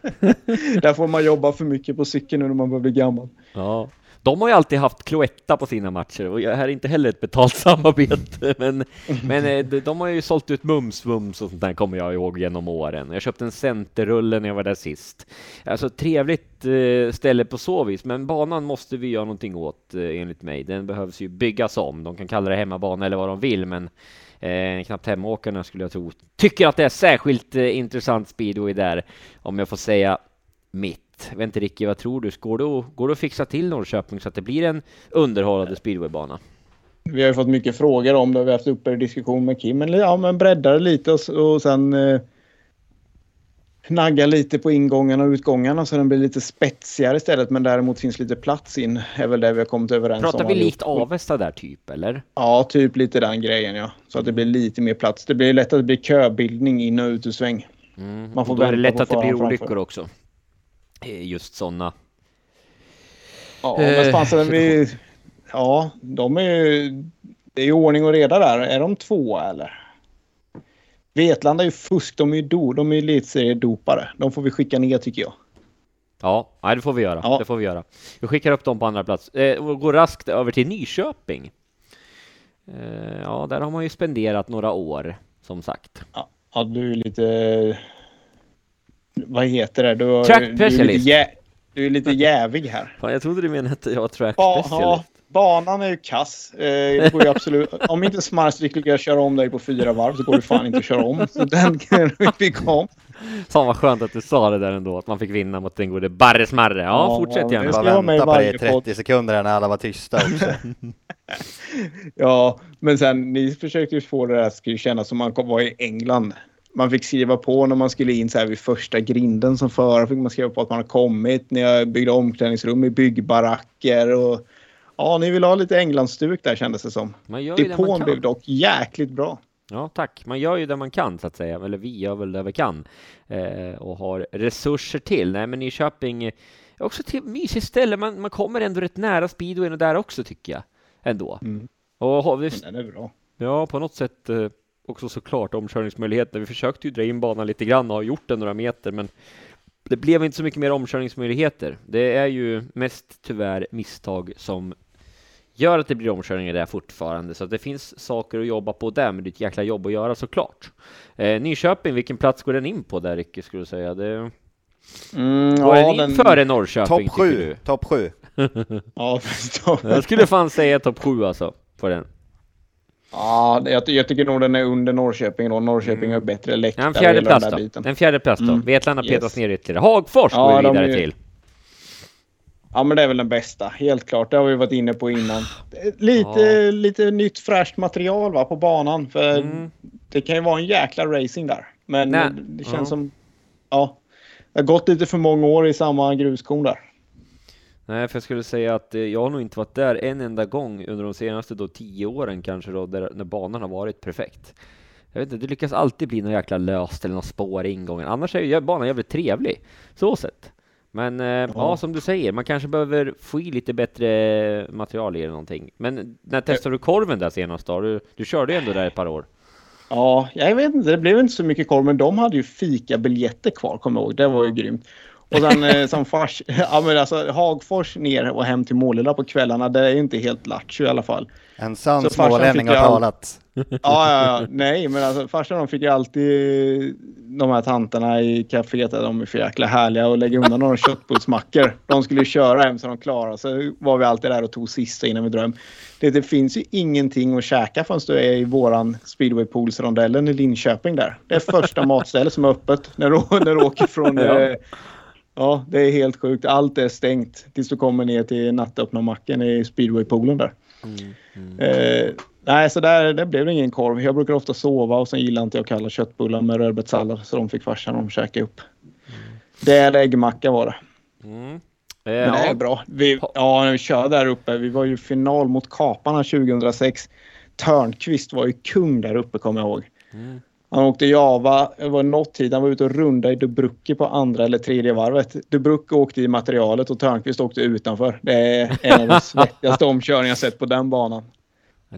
där får man jobba för mycket på cykeln nu när man börjar bli gammal. Ja, de har ju alltid haft Cloetta på sina matcher och det här är inte heller ett betalt samarbete, men, men eh, de, har ju sålt ut mums mums och sånt där kommer jag ihåg genom åren. Jag köpte en centerrulle när jag var där sist. Alltså trevligt eh, ställe på så vis, men banan måste vi göra någonting åt eh, enligt mig. Den behövs ju byggas om. De kan kalla det hemmabana eller vad de vill, men Eh, knappt hemåkarna skulle jag tro. Tycker att det är särskilt eh, intressant speedway där, om jag får säga mitt. Jag vet inte Ricky, vad tror du? Går det, att, går det att fixa till Norrköping så att det blir en underhållande speedwaybana? Vi har ju fått mycket frågor om det. Vi har haft uppe i diskussion med Kim. Men ja, men bredda det lite och, och sen eh, nagga lite på ingångarna och utgångarna så den blir lite spetsigare istället. Men däremot finns lite plats in. är väl det vi har kommit överens Pratar om. vi likt. Avesta där typ, eller? Ja, typ lite den grejen ja. Så att det blir lite mer plats. Det blir lätt att det blir köbildning in och ut ur sväng. Mm. Man får och då är det lätt att det blir olyckor också. Eh, Just sådana. Ja, Eh, men fanns vi... Ja, de är ju... Det är ju ordning och reda där. Är de två eller? Vetlanda är ju fusk. De är ju do, de är ju elitseriedopare. De får vi skicka ner tycker jag. Ja, nej, det får vi göra. Ja. Det får vi göra. Vi skickar upp dem på andra plats. Eh, och går raskt över till Nyköping. Eh, ja, där har man ju spenderat några år, som sagt. Ja, du är lite... Vad heter det? Du, har- Track du, är du är lite jävig här. Fan, jag trodde du menade att jag var track Ba, ja, banan är ju kass. Eh, går ju absolut, om inte Smartstick lyckas köra om dig på fyra varv så går det fan inte att köra om. Så den kan vi fick om. Fan vad skönt att du sa det där ändå, att man fick vinna mot den gode Barre Smarre. Ja, Ja, fortsätt gärna. det Bara vänta på det i varje podd. 30 sekunder här när alla var tysta också. Ja, men sen ni försökte ju få det där skulle kännas som man kom- var i England. Man fick skriva på när man skulle in så här vid första grinden som förare. Fick man skriva på att man har kommit. När jag byggde omklädningsrum i byggbaracker och ja, ni vill ha lite Englandsstuk där kändes det som. Man gör Depån blev dock jäkligt bra. Ja, tack. Man gör ju det man kan så att säga, eller vi gör väl det vi kan eh, och har resurser till. Nej, men Nyköping är också ett mysigt ställe. Man, man kommer ändå rätt nära speedwayen och där också tycker jag ändå. Mm. Och har vi, den är bra. ja, på något sätt eh, också såklart omkörningsmöjligheter. Vi försökte ju dra in banan lite grann och har gjort det några meter, men det blev inte så mycket mer omkörningsmöjligheter. Det är ju mest tyvärr misstag som gör att det blir omkörningar där fortfarande, så att det finns saker att jobba på där, men det är ett jäkla jobb att göra såklart. Eh, Nyköping, vilken plats går den in på där Ricky, skulle du säga? Det... Mm, Går ja, den in före Norrköping, Topp sju, topp sju. Ja, förstår. Jag skulle fan säga topp sju alltså, på den. Ja, jag, jag tycker nog den är under Norrköping då. Norrköping har bättre Ja, läktare. en fjärde plats då. biten. En fjärde plats då. Mm. Vetlanda Yes. petas ner ytterligare. Hagfors Ja, går vi vidare ju- till. Ja, men det är väl den bästa. Helt klart. Det har vi varit inne på innan. Lite, Ja. lite nytt fräscht material va, på banan. För Mm. det kan ju vara en jäkla racing där. Men Nej. det känns Ja. som... Ja. Det har gått lite för många år i samma gruskorn där. Nej, för jag skulle säga att eh, jag har nog inte varit där en enda gång under de senaste då tio åren kanske då, där, när banan har varit perfekt. Jag vet inte, det lyckas alltid bli något jäkla löst eller något spår i ingången. Annars är ju banan jävligt trevlig, så sett. Men eh, ja. som du säger, man kanske behöver få i lite bättre material i eller någonting. Men när testade du korven där senast då? Du, du körde ju ändå där ett par år. Ja, jag vet inte. Det blev inte så mycket korv, men de hade ju fikabiljetter kvar, kommer jag ihåg. Det var ju grymt. Och sen eh, som fars, ja men alltså Hagfors ner och hem till Målilla på kvällarna, det är ju inte helt lattjo i alla fall. En sann Så smålänning fick har all- talat. Ja, ja, ja, nej men alltså farsan de fick ju alltid de här tanterna i kaféet, de är för jäkla härliga och lägga undan några köttbullsmackor. De skulle ju köra hem så de klarade så var vi alltid där och tog sista innan vi dröm. Det, det finns ju ingenting att käka förrän du är i våran speedwaypoolsrondellen i Linköping där. Det är första matstället som är öppet när du, när du åker från... Ja. eh, ja, det är helt sjukt. Allt är stängt tills du kommer ner till nattöppna macken i speedwaypoolen där. Eh, nej, så där, där blev det ingen korv. Jag brukar ofta sova och sen gillar inte jag kalla köttbullar med rödbetssallad så de fick farsan och käka upp. Det är äggmacka var det. Mm. Eh, Men det är ja. bra. Vi, ja, när vi kör där uppe. Vi var ju final mot Kaparna 2006. Törnqvist var ju kung där uppe kommer jag ihåg. Han åkte Java, det var något tid, han var ute och runda i Dubrucki på andra eller tredje varvet. Dubrucki åkte i materialet och Törnqvist åkte utanför. Det är en av de svettigaste omkörningar jag sett på den banan.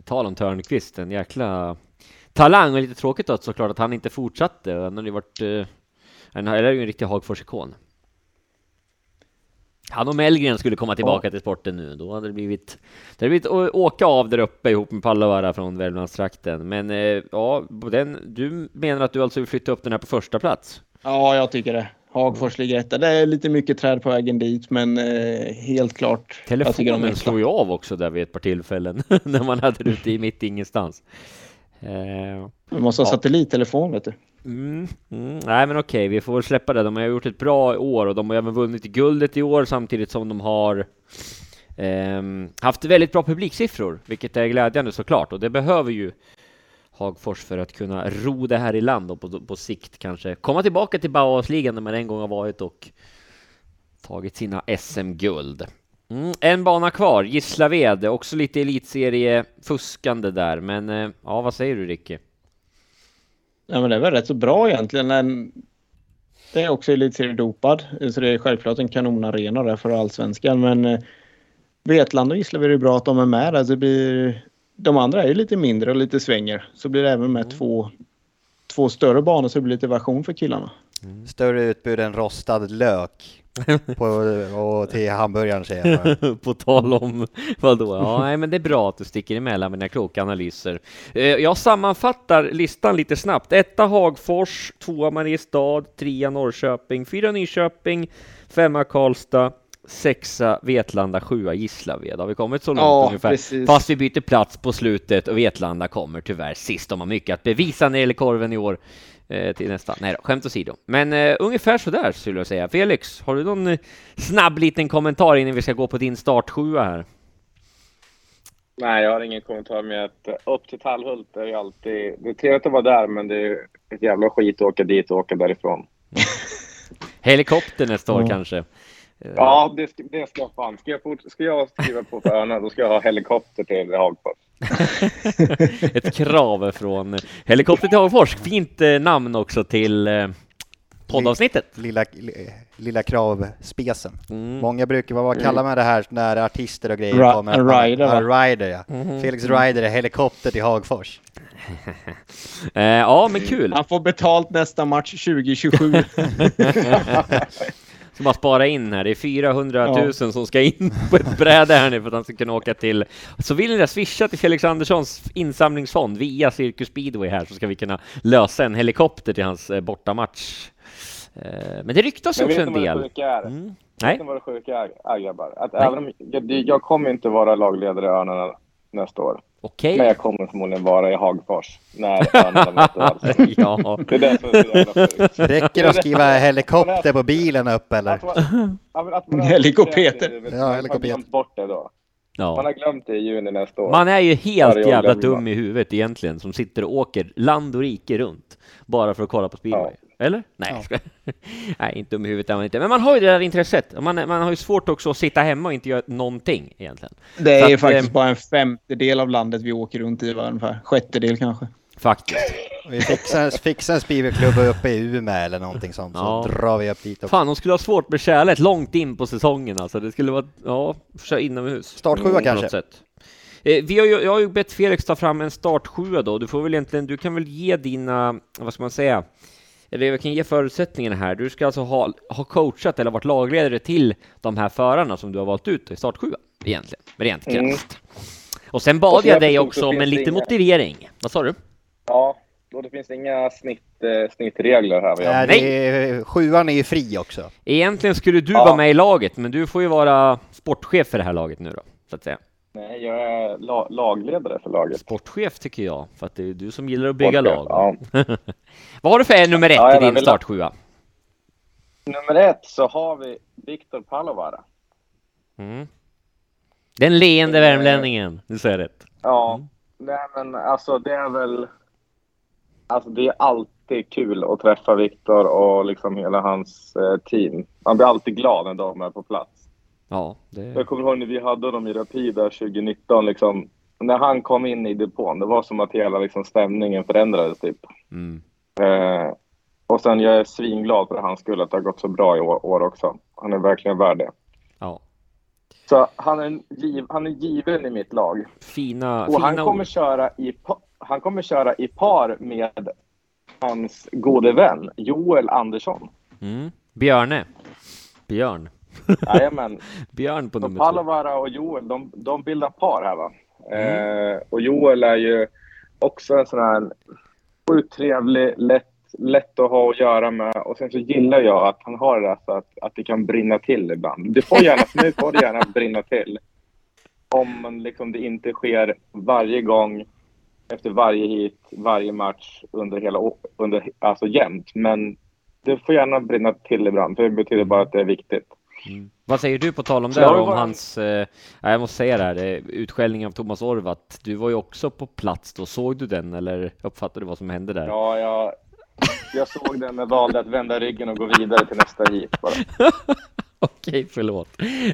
Tal om Törnqvist, en jäkla talang och lite tråkigt då såklart att han inte fortsatte. Han hade ju varit, eh, han är ju en riktig Hagfors-ikon. Han och Mellgren skulle komma tillbaka till sporten nu, då hade det blivit, det hade blivit åka av där uppe ihop med Pallavaara från Värmlandstrakten. Men eh, ja, den, du menar att du alltså vill flytta upp den här på första plats? Ja, jag tycker det. Hagfors ligger etta. Det är lite mycket träd på vägen dit, men eh, helt klart. jag Telefonen är slog ju av också där vid ett par tillfällen när man hade det ute i mitt ingenstans. Eh, Vi måste ha Ja. satellittelefon, vet du. Mm, mm, nej men okej, vi får väl släppa det. De har gjort ett bra år och de har även vunnit guldet i år samtidigt som de har ehm, haft väldigt bra publiksiffror, vilket är glädjande såklart. Och det behöver ju Hagfors för att kunna ro det här i land och på, på sikt kanske komma tillbaka till Bauhausligan där man en gång har varit och tagit sina SM-guld. Mm, en bana kvar, Gislaved, också lite elitserie-fuskande där, men eh, ja, vad säger du Ricky? Ja, men det är väl rätt så bra egentligen. Men det är också elitseriedopad, så det är självklart en kanonarena där för allsvenskan. Men eh, Vetlanda och Gislaved är det bra att de är med där. Så det blir, de andra är ju lite mindre och lite svänger. Så blir det även med två, två större banor så det blir lite version för killarna. Större utbud än rostad lök på, och till hamburgaren säger jag. På tal om vadå? Ja, nej, men det är bra att du sticker emellan med dina kloka analyser. Eh, Jag sammanfattar listan lite snabbt. Etta Hagfors, tvåa Mariestad, trea Norrköping, fyra Nyköping, femma Karlstad, sexa Vetlanda, sjua Gislaved. Har vi kommit så långt Ja, ungefär? precis. Fast vi byter plats på slutet och Vetlanda kommer tyvärr sist. De har mycket att bevisa när det gäller korven i år. Eh, till nästa. Nej då, skämt åsido. Men eh, ungefär sådär skulle jag säga. Felix, har du någon eh, snabb liten kommentar innan vi ska gå på din startsjua här? Nej, jag har ingen kommentar med att eh, upp till Tallhult är ju alltid... Det är trevligt att vara där, men det är ett jävla skit att åka dit och åka därifrån. Helikopter nästa år Ja. kanske? Eh, Ja, det ska, det ska jag fan. Ska jag, fort, ska jag skriva på för Örna, då ska jag ha helikopter till Hagfors. Ett krav från Helikopter till Hagfors. Fint eh, namn också till eh, poddavsnittet. Lilla, li- lilla kravspecen. Mm. Många brukar, vad vad kallar man det här när artister och grejer Ra- kommer? en rider? Ja, rider ja. Mhm. Felix Rider är helikopter till Hagfors. Eh, ja, men kul. Han får betalt nästa match 2027. Ska bara spara in här. Det är 400 000 Ja. som ska in på ett bräde här nu för att han ska kunna åka till. Så vill ni det, swisha till Felix Anderssons insamlingsfond via Cirkus Speedway här så ska vi kunna lösa en helikopter till hans eh, bortamatch. Eh, men det ryktas Men också vet en del. Mm. Vet Nej, ni vad det sjuka är, är grabbar? Att Nej. även om jag, jag kommer inte vara lagledare i Örnarna nästa år. Okej. Men jag kommer förmodligen vara i Hagfors när Örnarna möter Allsvenskan. ja. Det är det som är så jävla sjukt. Räcker det att skriva helikopter på bilen upp eller? Att man- ja, att man Ja, Man har glömt bort det då. Man ja. har glömt det i juni nästa år. Man är ju helt Varje jävla dum i huvudet egentligen som sitter och åker land och rike runt bara för att kolla på speedway. Eller? Nej, skojar. Nej, inte dum i huvudet är man inte. Men man har ju det där intresset. Man, man har ju svårt också att sitta hemma och inte göra någonting egentligen. Det är att, faktiskt eh, bara en femtedel av landet vi åker runt i ungefär. Sjättedel kanske. Faktiskt. Vi fixar, fixar en speedwayklubb uppe i Umeå eller någonting sånt så Ja. drar vi upp dit och Fan, de skulle ha svårt med kärlek långt in på säsongen alltså. Det skulle vara, ja, köra inomhus. Startsjua något kanske? Sätt. Eh, vi har ju, jag har ju bett Felix ta fram en startsjua då. Du får väl egentligen, du kan väl ge dina, vad ska man säga, eller jag kan ge förutsättningarna här. Du ska alltså ha, ha coachat eller varit lagledare till de här förarna som du har valt ut i startsjuan egentligen, rent Mm. krasst. Och sen bad Och jag dig också så om en liten inga- motivering. Vad sa du? Ja, och det finns inga snitt, eh, snittregler här. Nej, det är, sjuan är ju fri också. Egentligen skulle du Ja. vara med i laget, men du får ju vara sportchef för det här laget nu då, så att säga. Nej, jag är la lagledare för laget. Sportchef tycker jag, för att det är du som gillar att bygga Sportchef, lag. Ja. Vad har du för nummer ett Ja, i din vill- startsjua? Nummer ett så har vi Viktor Palovara. Mm. Den leende värmlänningen, du säger rätt. Ja, Mm. nej men alltså det är väl... Alltså det är alltid kul att träffa Viktor och liksom hela hans eh, team. Man blir alltid glad när de är på plats. Ja, det... Jag kommer ihåg när vi hade dem i Rapida 2019 liksom. När han kom in i depån, det var som att hela liksom, stämningen förändrades typ. Mm. Eh, och sen jag är svinglad för hans skull att det har gått så bra i år, år också. Han är verkligen värd det. Ja. Så han är, giv, han är given i mitt lag. Fina, Och han fina kommer, ord. köra i, han kommer köra i par med hans gode vän Joel Andersson. Mm. Björne. Björn. Jajamän. Björn på nummer två. Palovara och Joel, de, de bildar par här va. Mm. Eh, och Joel är ju också en sån här sjukt trevlig, lätt, lätt att ha att göra med. Och sen så gillar jag att han har det där så att, att det kan brinna till ibland. Det får gärna, nu får det gärna brinna till. Om man liksom det inte sker varje gång, efter varje hit, varje match under hela under, alltså jämt. Men det får gärna brinna till ibland, för det betyder bara att det är viktigt. Mm. Vad säger du på tal om det om bara- hans, eh, ja, jag måste säga det här, är utskällningen av Thomas Orvat. Du var ju också på plats då, såg du den eller uppfattade du vad som hände där? Ja, jag, jag såg den men valde att vända ryggen och gå vidare till nästa hit bara. Okej, förlåt.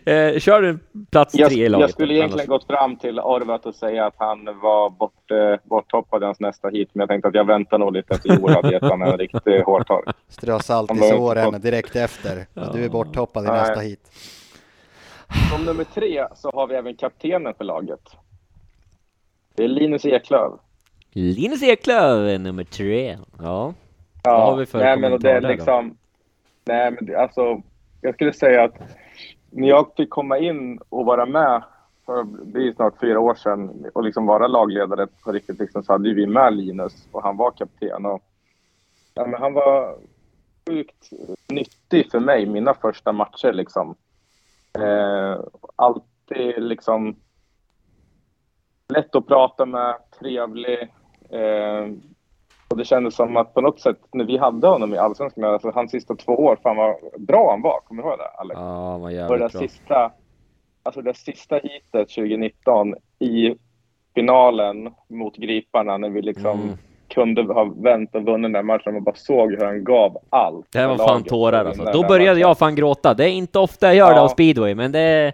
Eh, kör du plats Jag, tre i laget? jag skulle egentligen gått fram till Orvat och säga att han var bort, eh, borttoppad i hans nästa hit, men jag tänkte att jag väntar nog lite efter Joel hade gett honom en riktig hårtork. Strö salt i såren direkt efter. Ja. Du är borthoppad i Nej. nästa hit. Som nummer tre så har vi även kaptenen för laget. Det är Linus Eklöf. Linus Eklöf är nummer tre. Ja. Vad har vi för nej, men det är där då? liksom... Nej, men det, alltså, jag skulle säga att när jag fick komma in och vara med för det är snart fyra år sedan och liksom vara lagledare på riktigt liksom, så hade vi med Linus och han var kapten. Och, ja, men han var sjukt nyttig för mig mina första matcher. Liksom. Eh, alltid liksom lätt att prata med, trevlig. Eh, och det kändes som att på något sätt när vi hade honom i Allsvenskan, alltså hans sista två år, fan vad bra han var. Kommer du ihåg det Alex? Ja, Och det jävligt där bra. sista, alltså det sista hitet 2019 i finalen mot Griparna när vi liksom Mm. kunde ha vänt och vunnit den där matchen och bara såg hur han gav allt. Det här var fan tårar alltså. Då började jag fan gråta. Det är inte ofta jag gör det Ja. av speedway, men det,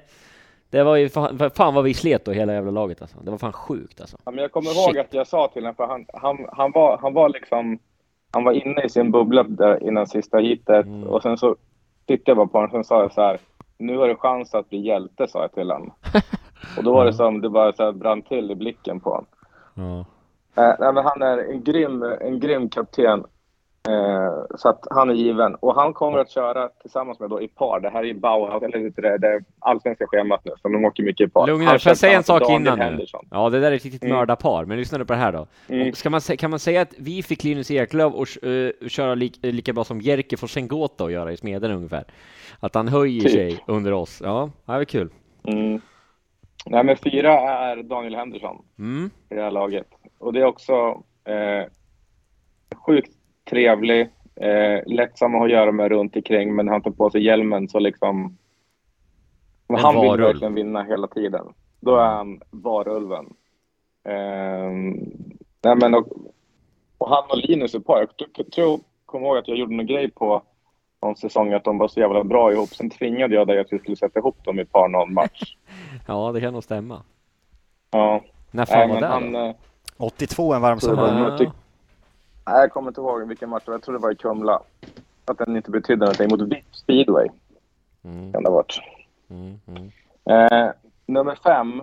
det var ju fan, fan vad vi slet då hela jävla laget alltså. Det var fan sjukt alltså. Ja, men jag kommer Shit. ihåg att jag sa till honom, för han, han, han, var, han var liksom, han var inne i sin bubbla där innan sista hitet Mm. och sen så tittade jag bara på honom och sen sa jag så här, nu har du chans att bli hjälte, sa jag till honom. Och då var det som, det bara så här brann till i blicken på honom. Ja. Eh, nej, men han är en grym, en grym kapten. Eh, så att han är given. Och han kommer att köra tillsammans med då i par. Det här är Bauhaus, eller det, det är allsvenska schemat nu, så de åker mycket i par. Lugna får jag säga en sak innan Daniel nu? Henderson. Ja, det där är ett riktigt Mm. mördarpar, men lyssna nu på det här då. Mm. Ska man, kan man säga att vi fick Linus Eklöf och uh, köra lik, lika bra som Jerker Forsengota att göra i Smeden ungefär? Att han höjer Typ. sig under oss. Ja, det var kul. Mm. Nej, men fyra är Daniel Henderson Mm. i det här laget. Och det är också eh, sjukt trevlig, eh, lättsam att göra med runt omkring men han tar på sig hjälmen så liksom... En han vill varulv. verkligen vinna hela tiden. Då är han varulven. Eh, nej, men och, och han och Linus är par. Jag tror- kommer ihåg att jag gjorde någon grej på någon säsong att de var så jävla bra ihop. Sen tvingade jag dig att vi skulle sätta ihop dem i par någon match. Ja, det kan nog stämma. Ja. När fan Nej, var det han, då? eh, 82 en varm sommar. tyck- Nej, jag kommer inte ihåg vilken match. Jag tror det var i Kumla. Att den inte betydde någonting mot VIP speedway. Mm, Kan det ha varit. mm, mm. Eh, nummer fem,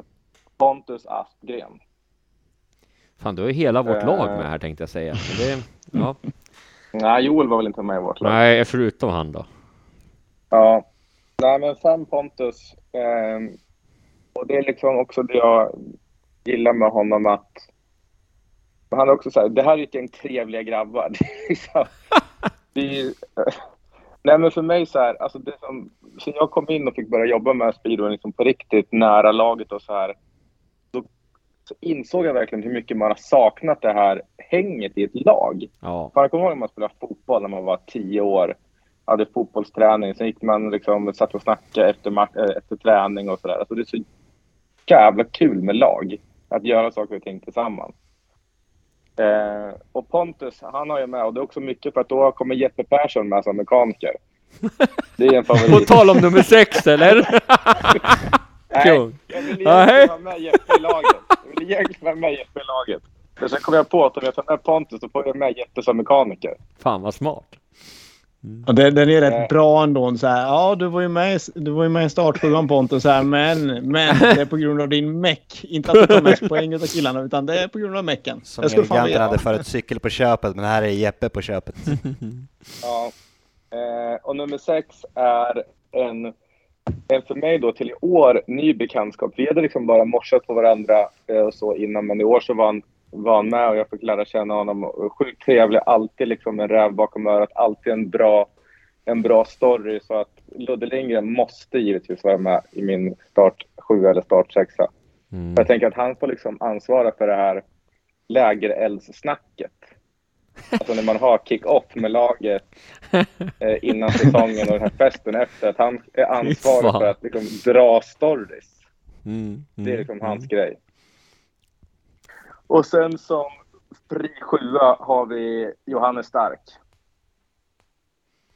Pontus Aspgren. Fan, du har ju hela vårt Eh. lag med här tänkte jag säga. Det, ja. Nej, Joel var väl inte med i vårt lag. Nej, förutom han då. Ja. Nej, men fem Pontus. ehm, och det är liksom också det jag gillar med honom att han är också så här, det här är ett gäng trevliga grabbar. Det är liksom, det är, ju- nej men för mig så här, alltså det som, sen jag kom in och fick börja jobba med speedway liksom på riktigt nära laget och så här, då så insåg jag verkligen hur mycket man har saknat det här hänget i ett lag. Ja. Fan, jag kommer ihåg när man spelade fotboll när man var tio år. Hade fotbollsträning. Sen gick man liksom, satt och snackade efter, eh, efter träning och sådär. Alltså det är så jävla kul med lag. Att göra saker och ting tillsammans. Eh, och Pontus, han har ju med. Och det är också mycket för att då kommer Jeppe Persson med som mekaniker. Det är en På favorit. tal om nummer sex, eller? Nej, jag vill egentligen ha med Jeppe i laget. Jag vill egentligen ha med Jeppe i laget. Men sen kom jag på att om jag tar med Pontus så får jag med Jeppe som mekaniker. Fan vad smart. Och det, den är rätt Nej. bra ändå. Så här, ja, du var ju med, i- du var ju med i startsjuan Pontus, så här, men, men det är på grund av din meck. Inte att du tar mest poäng utav killarna, utan det är på grund av mecken. Som Jag skulle fan Eleganten veta. hade för ett cykel på köpet, men här är Jeppe på köpet. Ja. Eh, och nummer sex är en, en för mig då till i år ny bekantskap. Vi hade liksom bara morsat på varandra eh, och så innan, men i år så var han, var med och jag fick lära känna honom. Sjukt trevlig, alltid liksom en räv bakom örat, alltid en bra, en bra story. Så att Ludde Lindgren måste givetvis vara med i min start sju eller start sexa. Mm. Jag tänker att han får liksom ansvara för det här lägereldssnacket. Alltså när man har kick-off med laget eh, innan säsongen och den här festen efter. Att han är ansvarig för att liksom dra stories. Mm. Det är liksom hans grej. Och sen som fri sjua har vi Johannes Stark.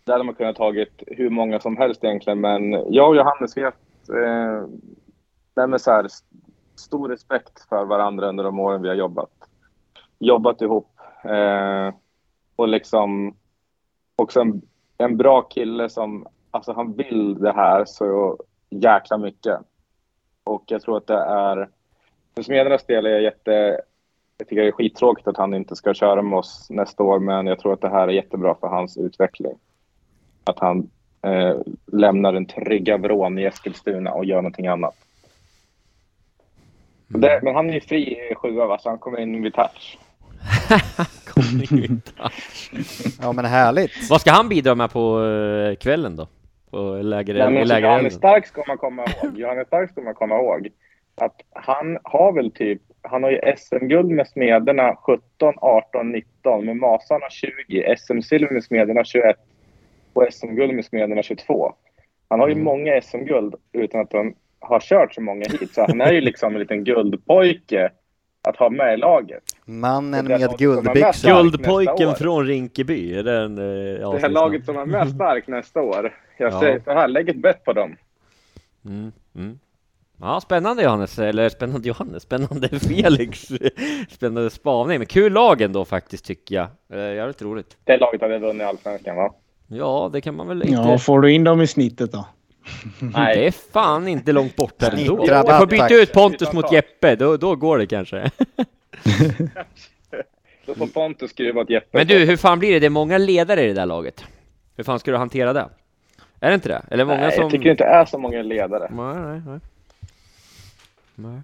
Där hade man kunnat tagit hur många som helst egentligen, men jag och Johannes vet eh, nej så här, stor respekt för varandra under de åren vi har jobbat. Jobbat ihop. Eh, och liksom också en, en bra kille som, alltså han vill det här så jäkla mycket. Och jag tror att det är, för Smedernas del är jag jätte, jag tycker det är skittråkigt att han inte ska köra med oss nästa år, men jag tror att det här är jättebra för hans utveckling. Att han eh, lämnar den trygga vrån i Eskilstuna och gör någonting annat. Det, men han är ju fri i sjua, va? så han kommer in vid touch. Ja, men härligt. Vad ska han bidra med på eh, kvällen då? På läger, Nej, men alltså, Johannes? Stark ska man komma ihåg. Johannes Stark ska man komma ihåg. Att han har väl typ, han har ju SM-guld med Smederna 17, 18, 19. Med Masarna 20, SM-silver med Smederna 21 och SM-guld med Smederna 22. Han har ju Mm. många SM-guld utan att han har kört så många hit. Så han är ju liksom en liten guldpojke att ha med i laget. Mannen med guldbyxor. Guldpojken från Rinkeby, är det en eh, Det här laget som är mest stark nästa år. Jag Ja. säger så här, lägg ett bett på dem. Mm, mm. Ja, spännande Johannes, eller spännande Johannes, spännande Felix, spännande spaning, men kul lag ändå faktiskt tycker jag. Eh, Jävligt roligt. Det laget hade vunnit allsvenskan va? Ja, det kan man väl inte... Ja, får du in dem i snittet då? Det är fan inte långt borta ändå. Jag får byta ut Pontus mot Jeppe, då, då går det kanske. Då får Pontus skruva åt Jeppe. Men du, hur fan blir det? Det är många ledare i det där laget. Hur fan ska du hantera det? Är det inte det? Eller många Nej, som... jag tycker inte det är så många ledare. Nej, nej, nej. Nej.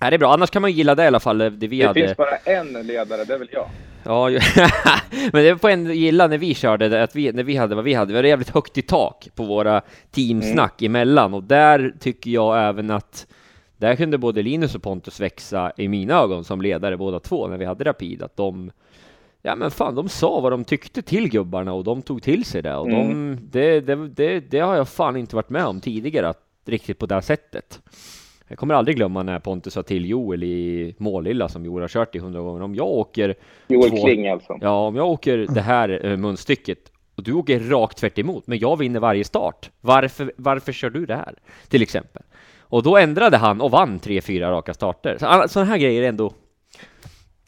Nej, det är bra. Annars kan man ju gilla det i alla fall, det vi Det hade. finns bara en ledare, det är väl jag. Ja, men det får en gilla när vi körde det, att vi, när vi hade vad vi hade. Vi hade jävligt högt i tak på våra teamsnack emellan och där tycker jag även att där kunde både Linus och Pontus växa i mina ögon som ledare båda två när vi hade Rapid, att de Ja men fan, de sa vad de tyckte till gubbarna och de tog till sig det och de, det, det, det, det har jag fan inte varit med om tidigare, att, riktigt på det här sättet. Jag kommer aldrig glömma när Pontus sa till Joel i Målilla som Joel har kört i hundra gånger, om jag åker Joel Två. Kling alltså. Ja, om jag åker det här eh, munstycket och du åker rakt tvärt emot, men jag vinner varje start. Varför, varför kör du det här? Till exempel. Och då ändrade han och vann tre, fyra raka starter. Så sådana här grejer är ändå...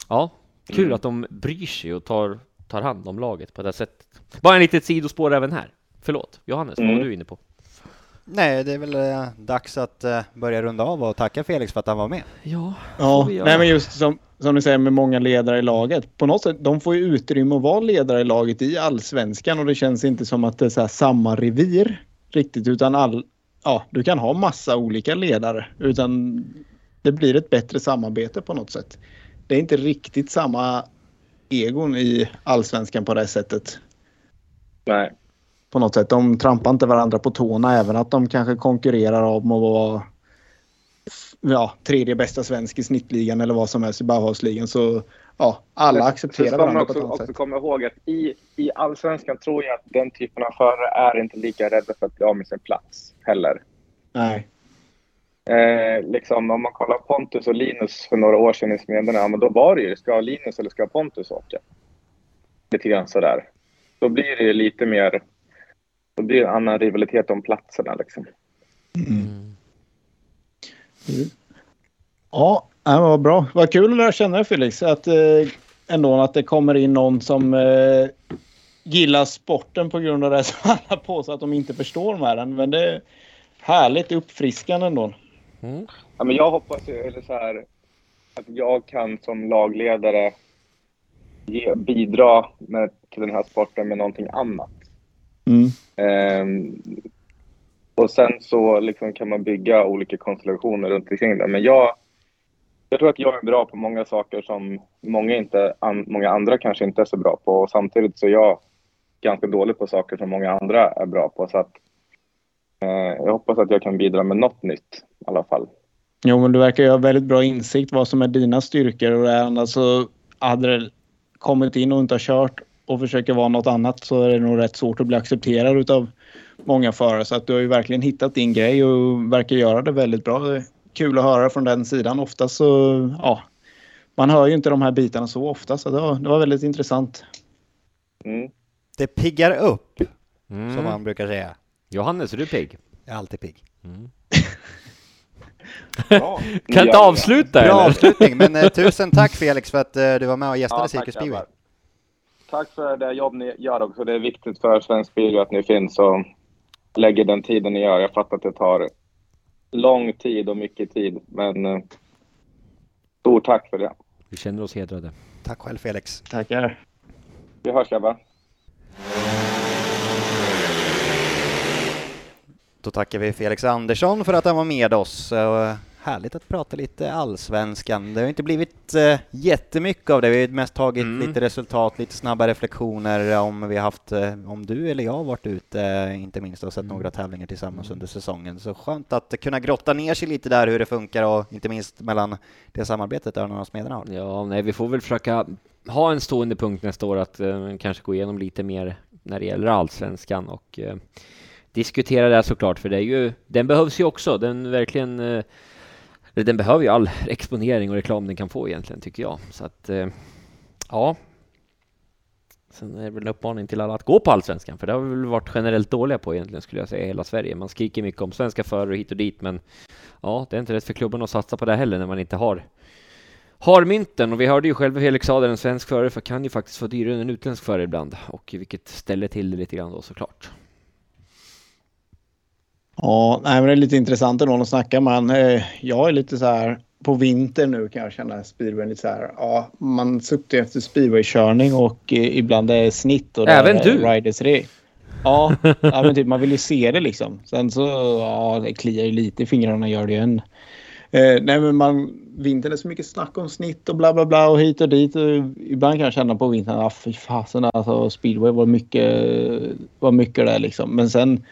Ja, kul Mm. att de bryr sig och tar, tar hand om laget på det här sättet. Bara en litet sidospår även här. Förlåt, Johannes, vad Mm. var du inne på? Nej, det är väl eh, dags att eh, börja runda av och tacka Felix för att han var med. Ja, Ja, nej men just som, som ni säger med många ledare i laget. På något sätt, de får ju utrymme att vara ledare i laget i allsvenskan och det känns inte som att det är så här samma revir riktigt utan all, ja, du kan ha massa olika ledare utan det blir ett bättre samarbete på något sätt. Det är inte riktigt samma egon i allsvenskan på det sättet. Nej. På något sätt. De trampar inte varandra på tårna även att de kanske konkurrerar om att vara ja, tredje bästa svensk i snittligan eller vad som helst i Bauhausligan. Så ja, alla accepterar så varandra på också, också, ett annat sätt. komma ihåg att i, i allsvenskan tror jag att den typen av förare är inte lika rädda för att bli av med sin plats heller. Nej. Eh, liksom, om man kollar Pontus och Linus för några år sedan i Smederna, ja, men då var det ju, ska Linus eller ska Pontus åka? Lite grann sådär. Då blir det lite mer, blir det en annan rivalitet om platserna liksom. Ja, nej, men vad bra. Vad kul att lära känna dig Felix. Att, eh, ändå att det kommer in någon som eh, gillar sporten på grund av det som alla påstår att de inte förstår med den. Men det är härligt uppfriskande ändå. Ja, men jag hoppas ju, eller så här, att jag kan som lagledare ge, bidra med, till den här sporten med någonting annat. Mm. Ehm, och sen så liksom kan man bygga olika konstellationer runt omkring det. Men jag, jag tror att jag är bra på många saker som många, inte, an, många andra kanske inte är så bra på. Och samtidigt så är jag ganska dålig på saker som många andra är bra på. Så att, eh, jag hoppas att jag kan bidra med något nytt i alla fall. Jo, men du verkar ju ha väldigt bra insikt vad som är dina styrkor och det är annars så hade det kommit in och inte har kört och försöker vara något annat så är det nog rätt svårt att bli accepterad utav många förare. Så att du har ju verkligen hittat din grej och verkar göra det väldigt bra. Det är kul att höra från den sidan. Ofta så, ja, man hör ju inte de här bitarna så ofta så det var, det var väldigt intressant. Mm. Det piggar upp, Mm. som man brukar säga. Johannes, är du pigg? Jag är alltid pigg. Bra. Kan inte avsluta Bra eller? avslutning, men eh, tusen tack Felix för att eh, du var med och gästade Ja, Cirkus Speedway. Tack för det jobb ni gör också. Det är viktigt för svensk bil att ni finns och lägger den tiden ni gör. Jag fattar att det tar lång tid och mycket tid, men eh, stort tack för det. Vi känner oss hedrade. Tack själv Felix. Tackar. Vi hörs grabbar. Då tackar vi Felix Andersson för att han var med oss. Eh, Härligt att prata lite allsvenskan. Det har inte blivit eh, jättemycket av det. Vi har mest tagit Mm. lite resultat, lite snabba reflektioner om vi har haft, eh, om du eller jag har varit ute, eh, inte minst, och sett Mm. några tävlingar tillsammans under säsongen. Så skönt att kunna grotta ner sig lite där hur det funkar och inte minst mellan det samarbetet Örnarna och Smederna har. Ja, nej, vi får väl försöka ha en stående punkt nästa år att eh, kanske gå igenom lite mer när det gäller allsvenskan och eh, diskutera det såklart, för det är ju, den behövs ju också. Den verkligen, eh, den behöver ju all exponering och reklam den kan få egentligen, tycker jag. Så att, eh, ja. Sen är det väl en uppmaning till alla att gå på allsvenskan, för det har vi väl varit generellt dåliga på egentligen, skulle jag säga, i hela Sverige. Man skriker mycket om svenska förare hit och dit, men ja, det är inte rätt för klubben att satsa på det heller när man inte har har mynten och vi hörde ju själva Felix sa en svensk förare för kan ju faktiskt vara dyrare än en utländsk förare ibland och vilket ställer till det lite grann då såklart. Ja, nej, men det är lite intressant ändå att snacka med. Eh, Jag är lite så här på vintern nu kan jag känna speedway lite så här. Ja, man suktar efter speedwaykörning och eh, ibland är det snitt och det Även är du? riders re. Ja, ja men typ, man vill ju se det liksom. Sen så ja, det kliar ju lite i fingrarna gör det ju än. Eh, nej men man, vintern är så mycket snack om snitt och bla bla bla och hit och dit. Och ibland kan jag känna på vintern, ah, fy fasen alltså speedway var mycket, var mycket där liksom. Men sen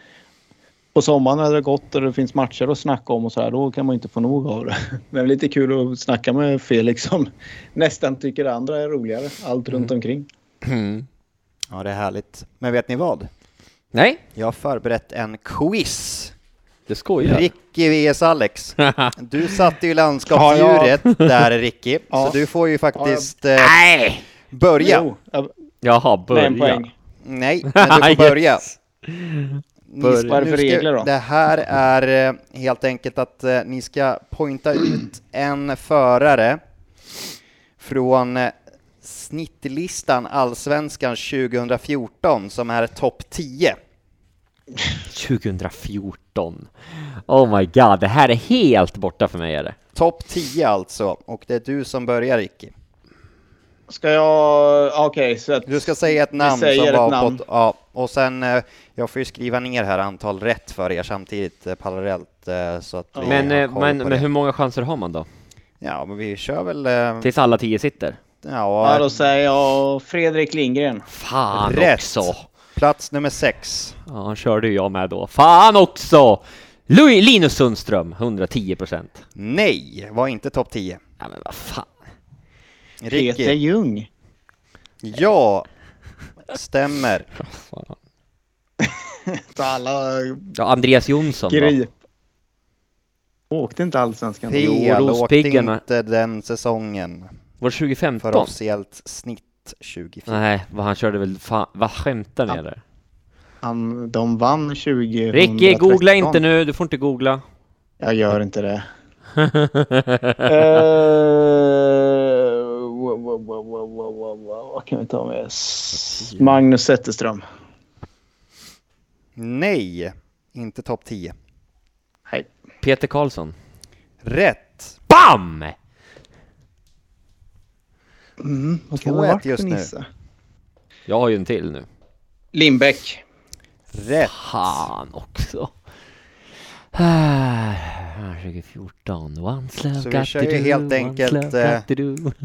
på sommaren när det är gott och det finns matcher att snacka om och så här, då kan man inte få nog av det. Men det är lite kul att snacka med Felix som nästan tycker det andra är roligare. Allt runt omkring. Ja, det är härligt. Men vet ni vad? Nej, Jag har förberett en quiz. det skojar. Ricky vs Alex. Du satte ju landskapsdjuret där Ricky, Ja. så du får ju faktiskt eh, Nej! börja. Jo, jag- Jaha, börja. Nej, men du får börja. Yes. Ni Börja. nu ska- regler då? Det här är eh, helt enkelt att eh, ni ska pointa ut en förare från eh, snittlistan Allsvenskan 2014 som är topp 10. 2014. Oh my god, det här är helt borta för mig är det. Topp 10 alltså, och det är du som börjar Ricky. Ska jag... Okej, så att... Du ska säga ett namn säger som ett var namn. på... Ja, och sen, eh, jag får ju skriva ner här antal rätt för er samtidigt eh, parallellt eh, så att vi Men, har koll men, på men det. hur många chanser har man då? Ja, men vi kör väl... Tills alla tio sitter? Ja, Ja, då säger jag Fredrik Lindgren. Fan Rätt. också! plats nummer sex. Ja, han körde ju jag med då. Fan också! Louis, Linus Sundström, 110 procent. Nej, var inte topp 10. Ja men vad fan. Peter Ricky. Ljung. Ja, stämmer. Alla Ja, Andreas Jonsson då? Åkte inte allsvenskan? Fel, åkte inte den säsongen. Var det För 2015? officiellt snitt 24. Nej, vad han körde väl fan, vad skämtar ni Ja. eller? Han, de vann 20 Ricky, googla inte nu, du får inte googla. Jag gör inte det. Eh, kan vi ta med? S- Magnus Zetterström. Nej, inte topp 10. Nej. Peter Karlsson. Rätt! BAM! Mm, vad kan 2-1 det just nu. Jag har ju en till nu. Lindbäck. Rätt! Fan också. Ah, 2014, one slove Så vi kör ju helt enkelt, eh.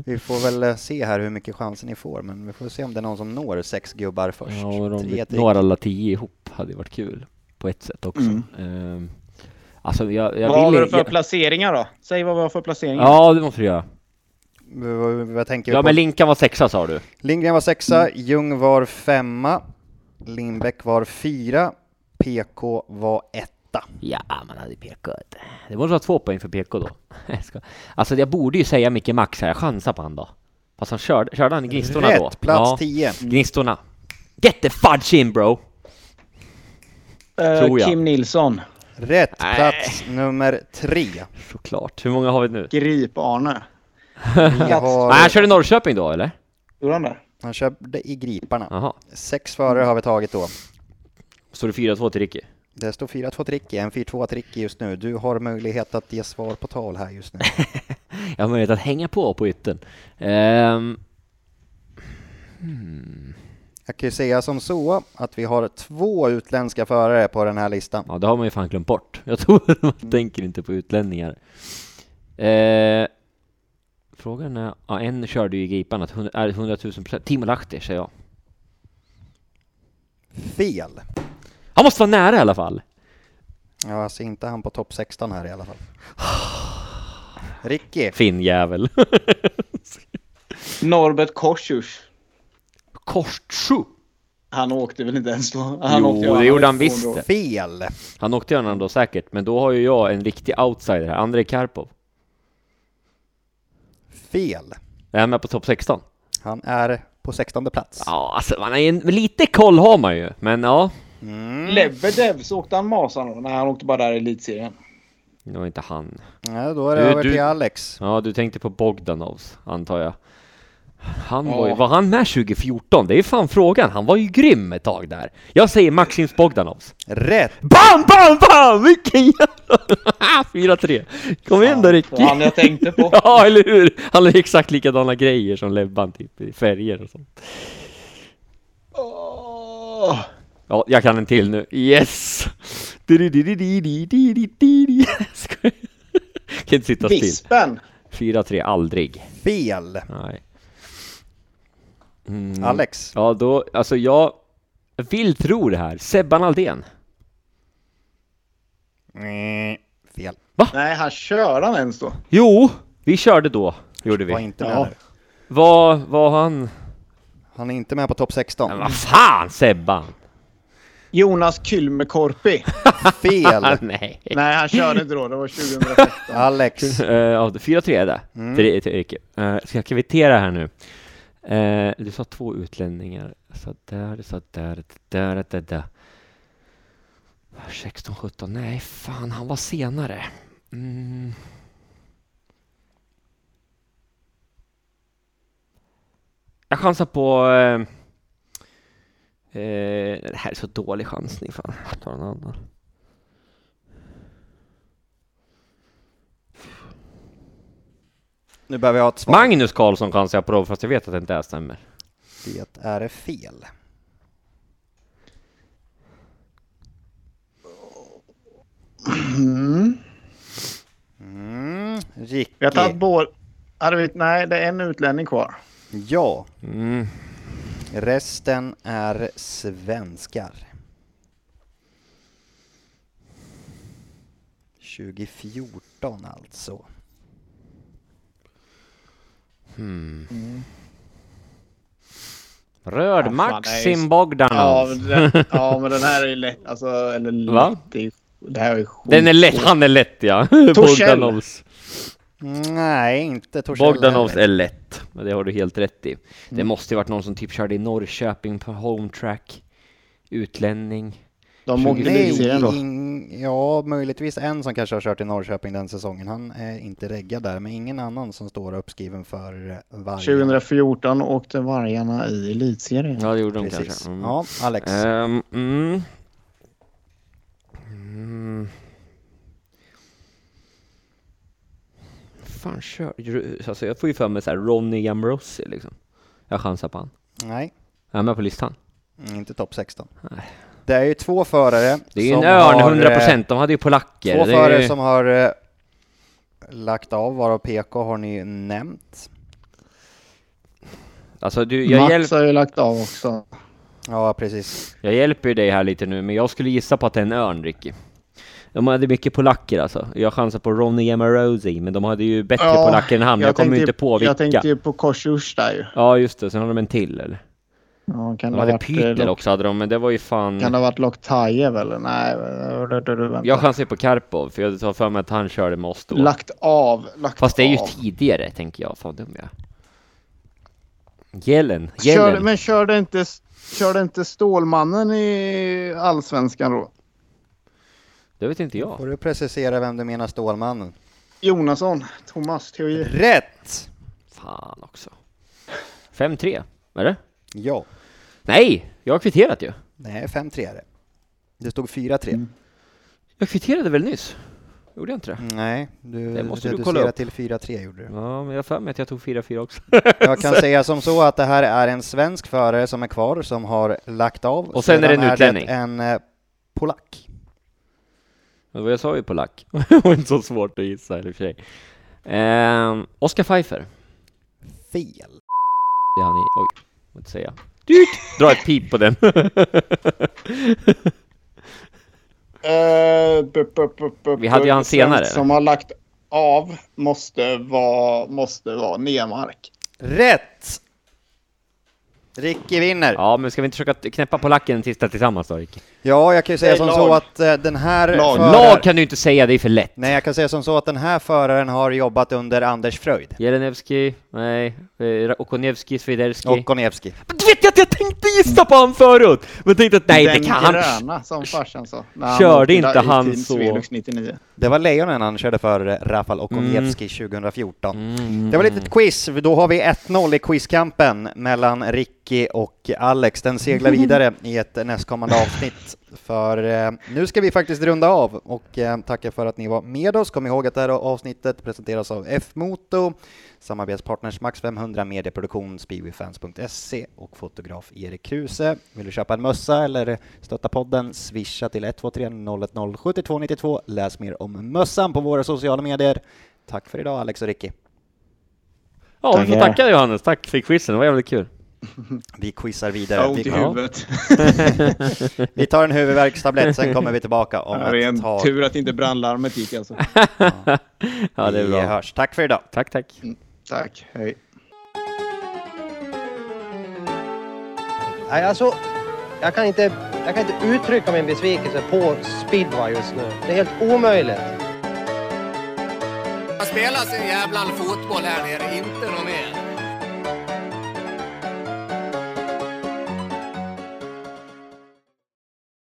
Vi får väl eh, se här hur mycket chanser ni får, men vi får se om det är någon som når sex gubbar först. Ja, vi till når alla tio ihop hade varit kul. På ett sätt också. Mm. Ehm, alltså jag, jag vad har vill vi för jag, placeringar då? Säg vad vi har för placeringar. Ja, det måste du göra. Vad, tänker vi Ja, på? men Linkan var sexa sa du. Lindgren var sexa, Ljung var femma, Lindbäck var fyra, PK var etta. Ja, man hade PK. Det måste vara två poäng för PK då. Alltså jag borde ju säga Micke Max här, jag chansar på han då. Fast han körde, körde han Gnistorna då? Rätt, plats ja, 10. Gnistorna. Get the fudge in bro! Jag. Kim Nilsson. Rätt, Nej. plats nummer tre. Såklart. Hur många har vi nu? Grip-Arne. Vi Nej, han har, körde Norrköping då eller? Gjorde han det? han körde i Griparna. Jaha. Sex före har vi tagit då. Står det 4-2 till Ricky? Det står 4-2 till Ricky, en 4-2 till Ricky just nu. Du har möjlighet att ge svar på tal här just nu. Jag har möjlighet att hänga på på ytten. Ehm, hmm. Jag kan ju säga som så att vi har två utländska förare på den här listan. Ja, det har man ju fan glömt bort. Jag tror man tänker inte på utlänningar. Eh, frågan är, ja, en körde ju i Gripan, att hund- är 100 000 procent. Timo Lahti säger jag. Fel! Han måste vara nära i alla fall. Ja, jag ser inte han på topp 16 här i alla fall. Ricky, Fin jävel. Norbert Korsurs. Kortsju. Han åkte väl inte ens då? Han Jo, åkte, det gjorde han visst fel! Han åkte gärna då säkert, men då har ju jag en riktig outsider här, Andrei Karpov. Fel! Är han med på topp 16? Han är på 16 plats. Ja, alltså man ju en, lite koll har man ju, men ja. Mm. Lebedev, så åkte han Masan då? Nej, han åkte bara där i elitserien. Det var inte han. Ja, då är det Du- över du- till Alex. Ja, du tänkte på Bogdanovs, antar jag. Han Ja. var, ju, var han med 2014? Det är ju fan frågan. Han var ju grym ett tag där. Jag säger Maxims Bogdanovs. Rätt! BAM, BAM, BAM! Vilken jävla... 4-3. Kom igen då Ricky. han jag tänkte på. Ja, eller hur? Han har exakt likadana grejer som Lebban, typ färger och sånt. Åh. Ja, jag kan en till nu. Yes! kan inte sitta still. Vispen! 4-3, aldrig. Fel! Nej. Mm. Alex? Ja, då, alltså jag vill tro det här. Sebban Aldén? Nej, fel. Va? Nej, han körde han ens då? Jo, vi körde då, gjorde vi. Var inte med ja. Vad var han? Han är inte med på topp 16. Men vad fan Sebban! Jonas Kylmäkorpi. Fel! Nej. Nej, han körde inte då. Det var 2016. Alex. Eh, Ja, 4-3 är det. Mm. Till, till Ricky. Eh, ska jag kvittera här nu? Eh, du sa två utlänningar. Så där, så där, där, där, där. 16, 17. Nej, fan, han var senare. Mm. Jag chansar på... Eh, Eh, det här är så dålig chansning. Fan, jag tar en annan. Nu behöver jag ha ett svar. Magnus Karlsson kan jag på fast jag vet att det inte är stämmer. Det är fel. Mm. Mm. Ricky. Vi har tagit båda. Hade vi, nej, det är en utlänning kvar. Ja, Mm. Resten är svenskar. 2014 alltså. Röd Ja, fan, Maxim nej. Bogdanov. Ja, men den, ja, men den här är ju lätt. Alltså, eller lätt. Det, är- det här är skit. Den är lätt, han är lätt ja. Torshäll. Bogdanovs. Nej, inte Torshäll Bogdanovs är lätt. Men det har du helt rätt i. Det Mm. måste ju varit någon som typ körde i Norrköping på home track. Utlänning. De åkte då. ja, möjligtvis en som kanske har kört i Norrköping den säsongen. Han är inte reggad där, men ingen annan som står uppskriven för eh, varje. 2014 åkte Vargarna i elitserien. Ja, det gjorde de Precis. kanske. Mm. Ja, Alex. Ehm, mm. Mm. Fan kör... Alltså jag får ju för mig såhär Ronny Gamrossi liksom. Jag chansar på han. Nej, Är han med på listan? mm, inte topp 16. Det är ju två förare. Det är ju som en örn, har, 100 eh, procent. De hade ju polacker. Två förare ju- som har eh, lagt av, varav PK har ni nämnt. Alltså du, jag, Max hjälp, har ju lagt av också. Ja, precis. jag hjälper ju dig här lite nu, men jag skulle gissa på att det är en örn, Ricky. De hade mycket polacker alltså. Jag chansar på Ronny Gamrossi, men de hade ju bättre Ja, polacker än han. Jag, kommer ju tänkte inte på vilka. Jag tänkte ju på Korsurs där ju. Ja, just det. Sen har de en till, eller? Ja, kan, De hade eh, Pytel också, hade de, men det var ju fan... kan det ha varit Loktajev eller? Nej, vänta. vänta. Jag chansar på Karpov, för jag tar för mig att han körde med oss då. Lagt av. Lagt Fast det är ju av. tidigare, tänker jag. Fan dum jag. Gällen. Gällen. men körde inte, körde inte Stålmannen i Allsvenskan då? Det vet inte jag. Får du precisera vem du menar Stålmannen? Jonasson, Thomas Theorin. Rätt! Fan också. 5-3, är det? Ja, Nej, jag har kvitterat ju. nej 5-3 är det. Det stod 4-3. Mm. Jag kvitterade väl nyss? Gjorde jag inte det? Nej, du Det måste du kolla upp. till 4-3 gjorde du. Ja, men jag har för mig att jag tog 4-4 också. Jag kan säga som så att det här är en svensk förare som är kvar, som har lagt av. Och sen är det en Sedan utlänning. en eh, polack. Men vad jag sa ju polack. det var inte så svårt att gissa i och för sig. Ehm, Oscar Pfeiffer. Fel. Det är han i... Oj, vad inte säga. Dyrt! Dra ett pip på den. Eh, bu- bu- bu- Vi hade ju han senare. Som har lagt av måste vara, måste vara Nemark. Rätt! Ricky vinner. Ja, men ska vi inte försöka knäppa polacken en sista tillsammans då, Ricky? Jag kan ju säga som lag. så att eh, den här Lag. förar- Lag kan du inte säga, det är för lätt. Nej, jag kan säga som så att den här föraren har jobbat under Anders Fröjd. Jelenevski, nej, eh, Okoniewski, Swiderski. Och Konevski. Men Du vet ju att jag tänkte gissa på han förut! Men tänkte att nej, Den det kan han. gröna som farsan sa. Körde inte han så- Swelux 99. Det var Lejonen han körde för eh, Rafal Okoniewski 2014. Mm. Det var lite ett quiz, för då har vi 1-0 i quizkampen mellan Ricky och Alex. Den seglar vidare i ett nästkommande avsnitt. För eh, nu ska vi faktiskt runda av och eh, tacka för att ni var med oss. Kom ihåg att det här avsnittet presenteras av F-Moto, samarbetspartners Max 500, medieproduktion, speedwayfans.se och fotograf Erik Kruse. Vill du köpa en mössa eller stötta podden, swisha till 123 010 7292. Läs mer om mössan på våra sociala medier. Tack för idag Alex och Ricky. Ja, vi får Tackar. tacka Johannes. Tack för quizen, det var jävligt kul. Vi quizar Jag vidare. har ont i Vi, huvudet. vi tar en huvudvärkstablett, sen kommer vi tillbaka om Ja, ett tag. tur att inte brandlarmet gick alltså. Ja, det är Vi bra. hörs. Tack för idag. Tack, tack. Tack, hej. Nej, alltså, jag kan, inte, jag kan inte uttrycka min besvikelse på speedway just nu. Det är helt omöjligt. Man spelar sin jävla fotboll här nere, inte något mer.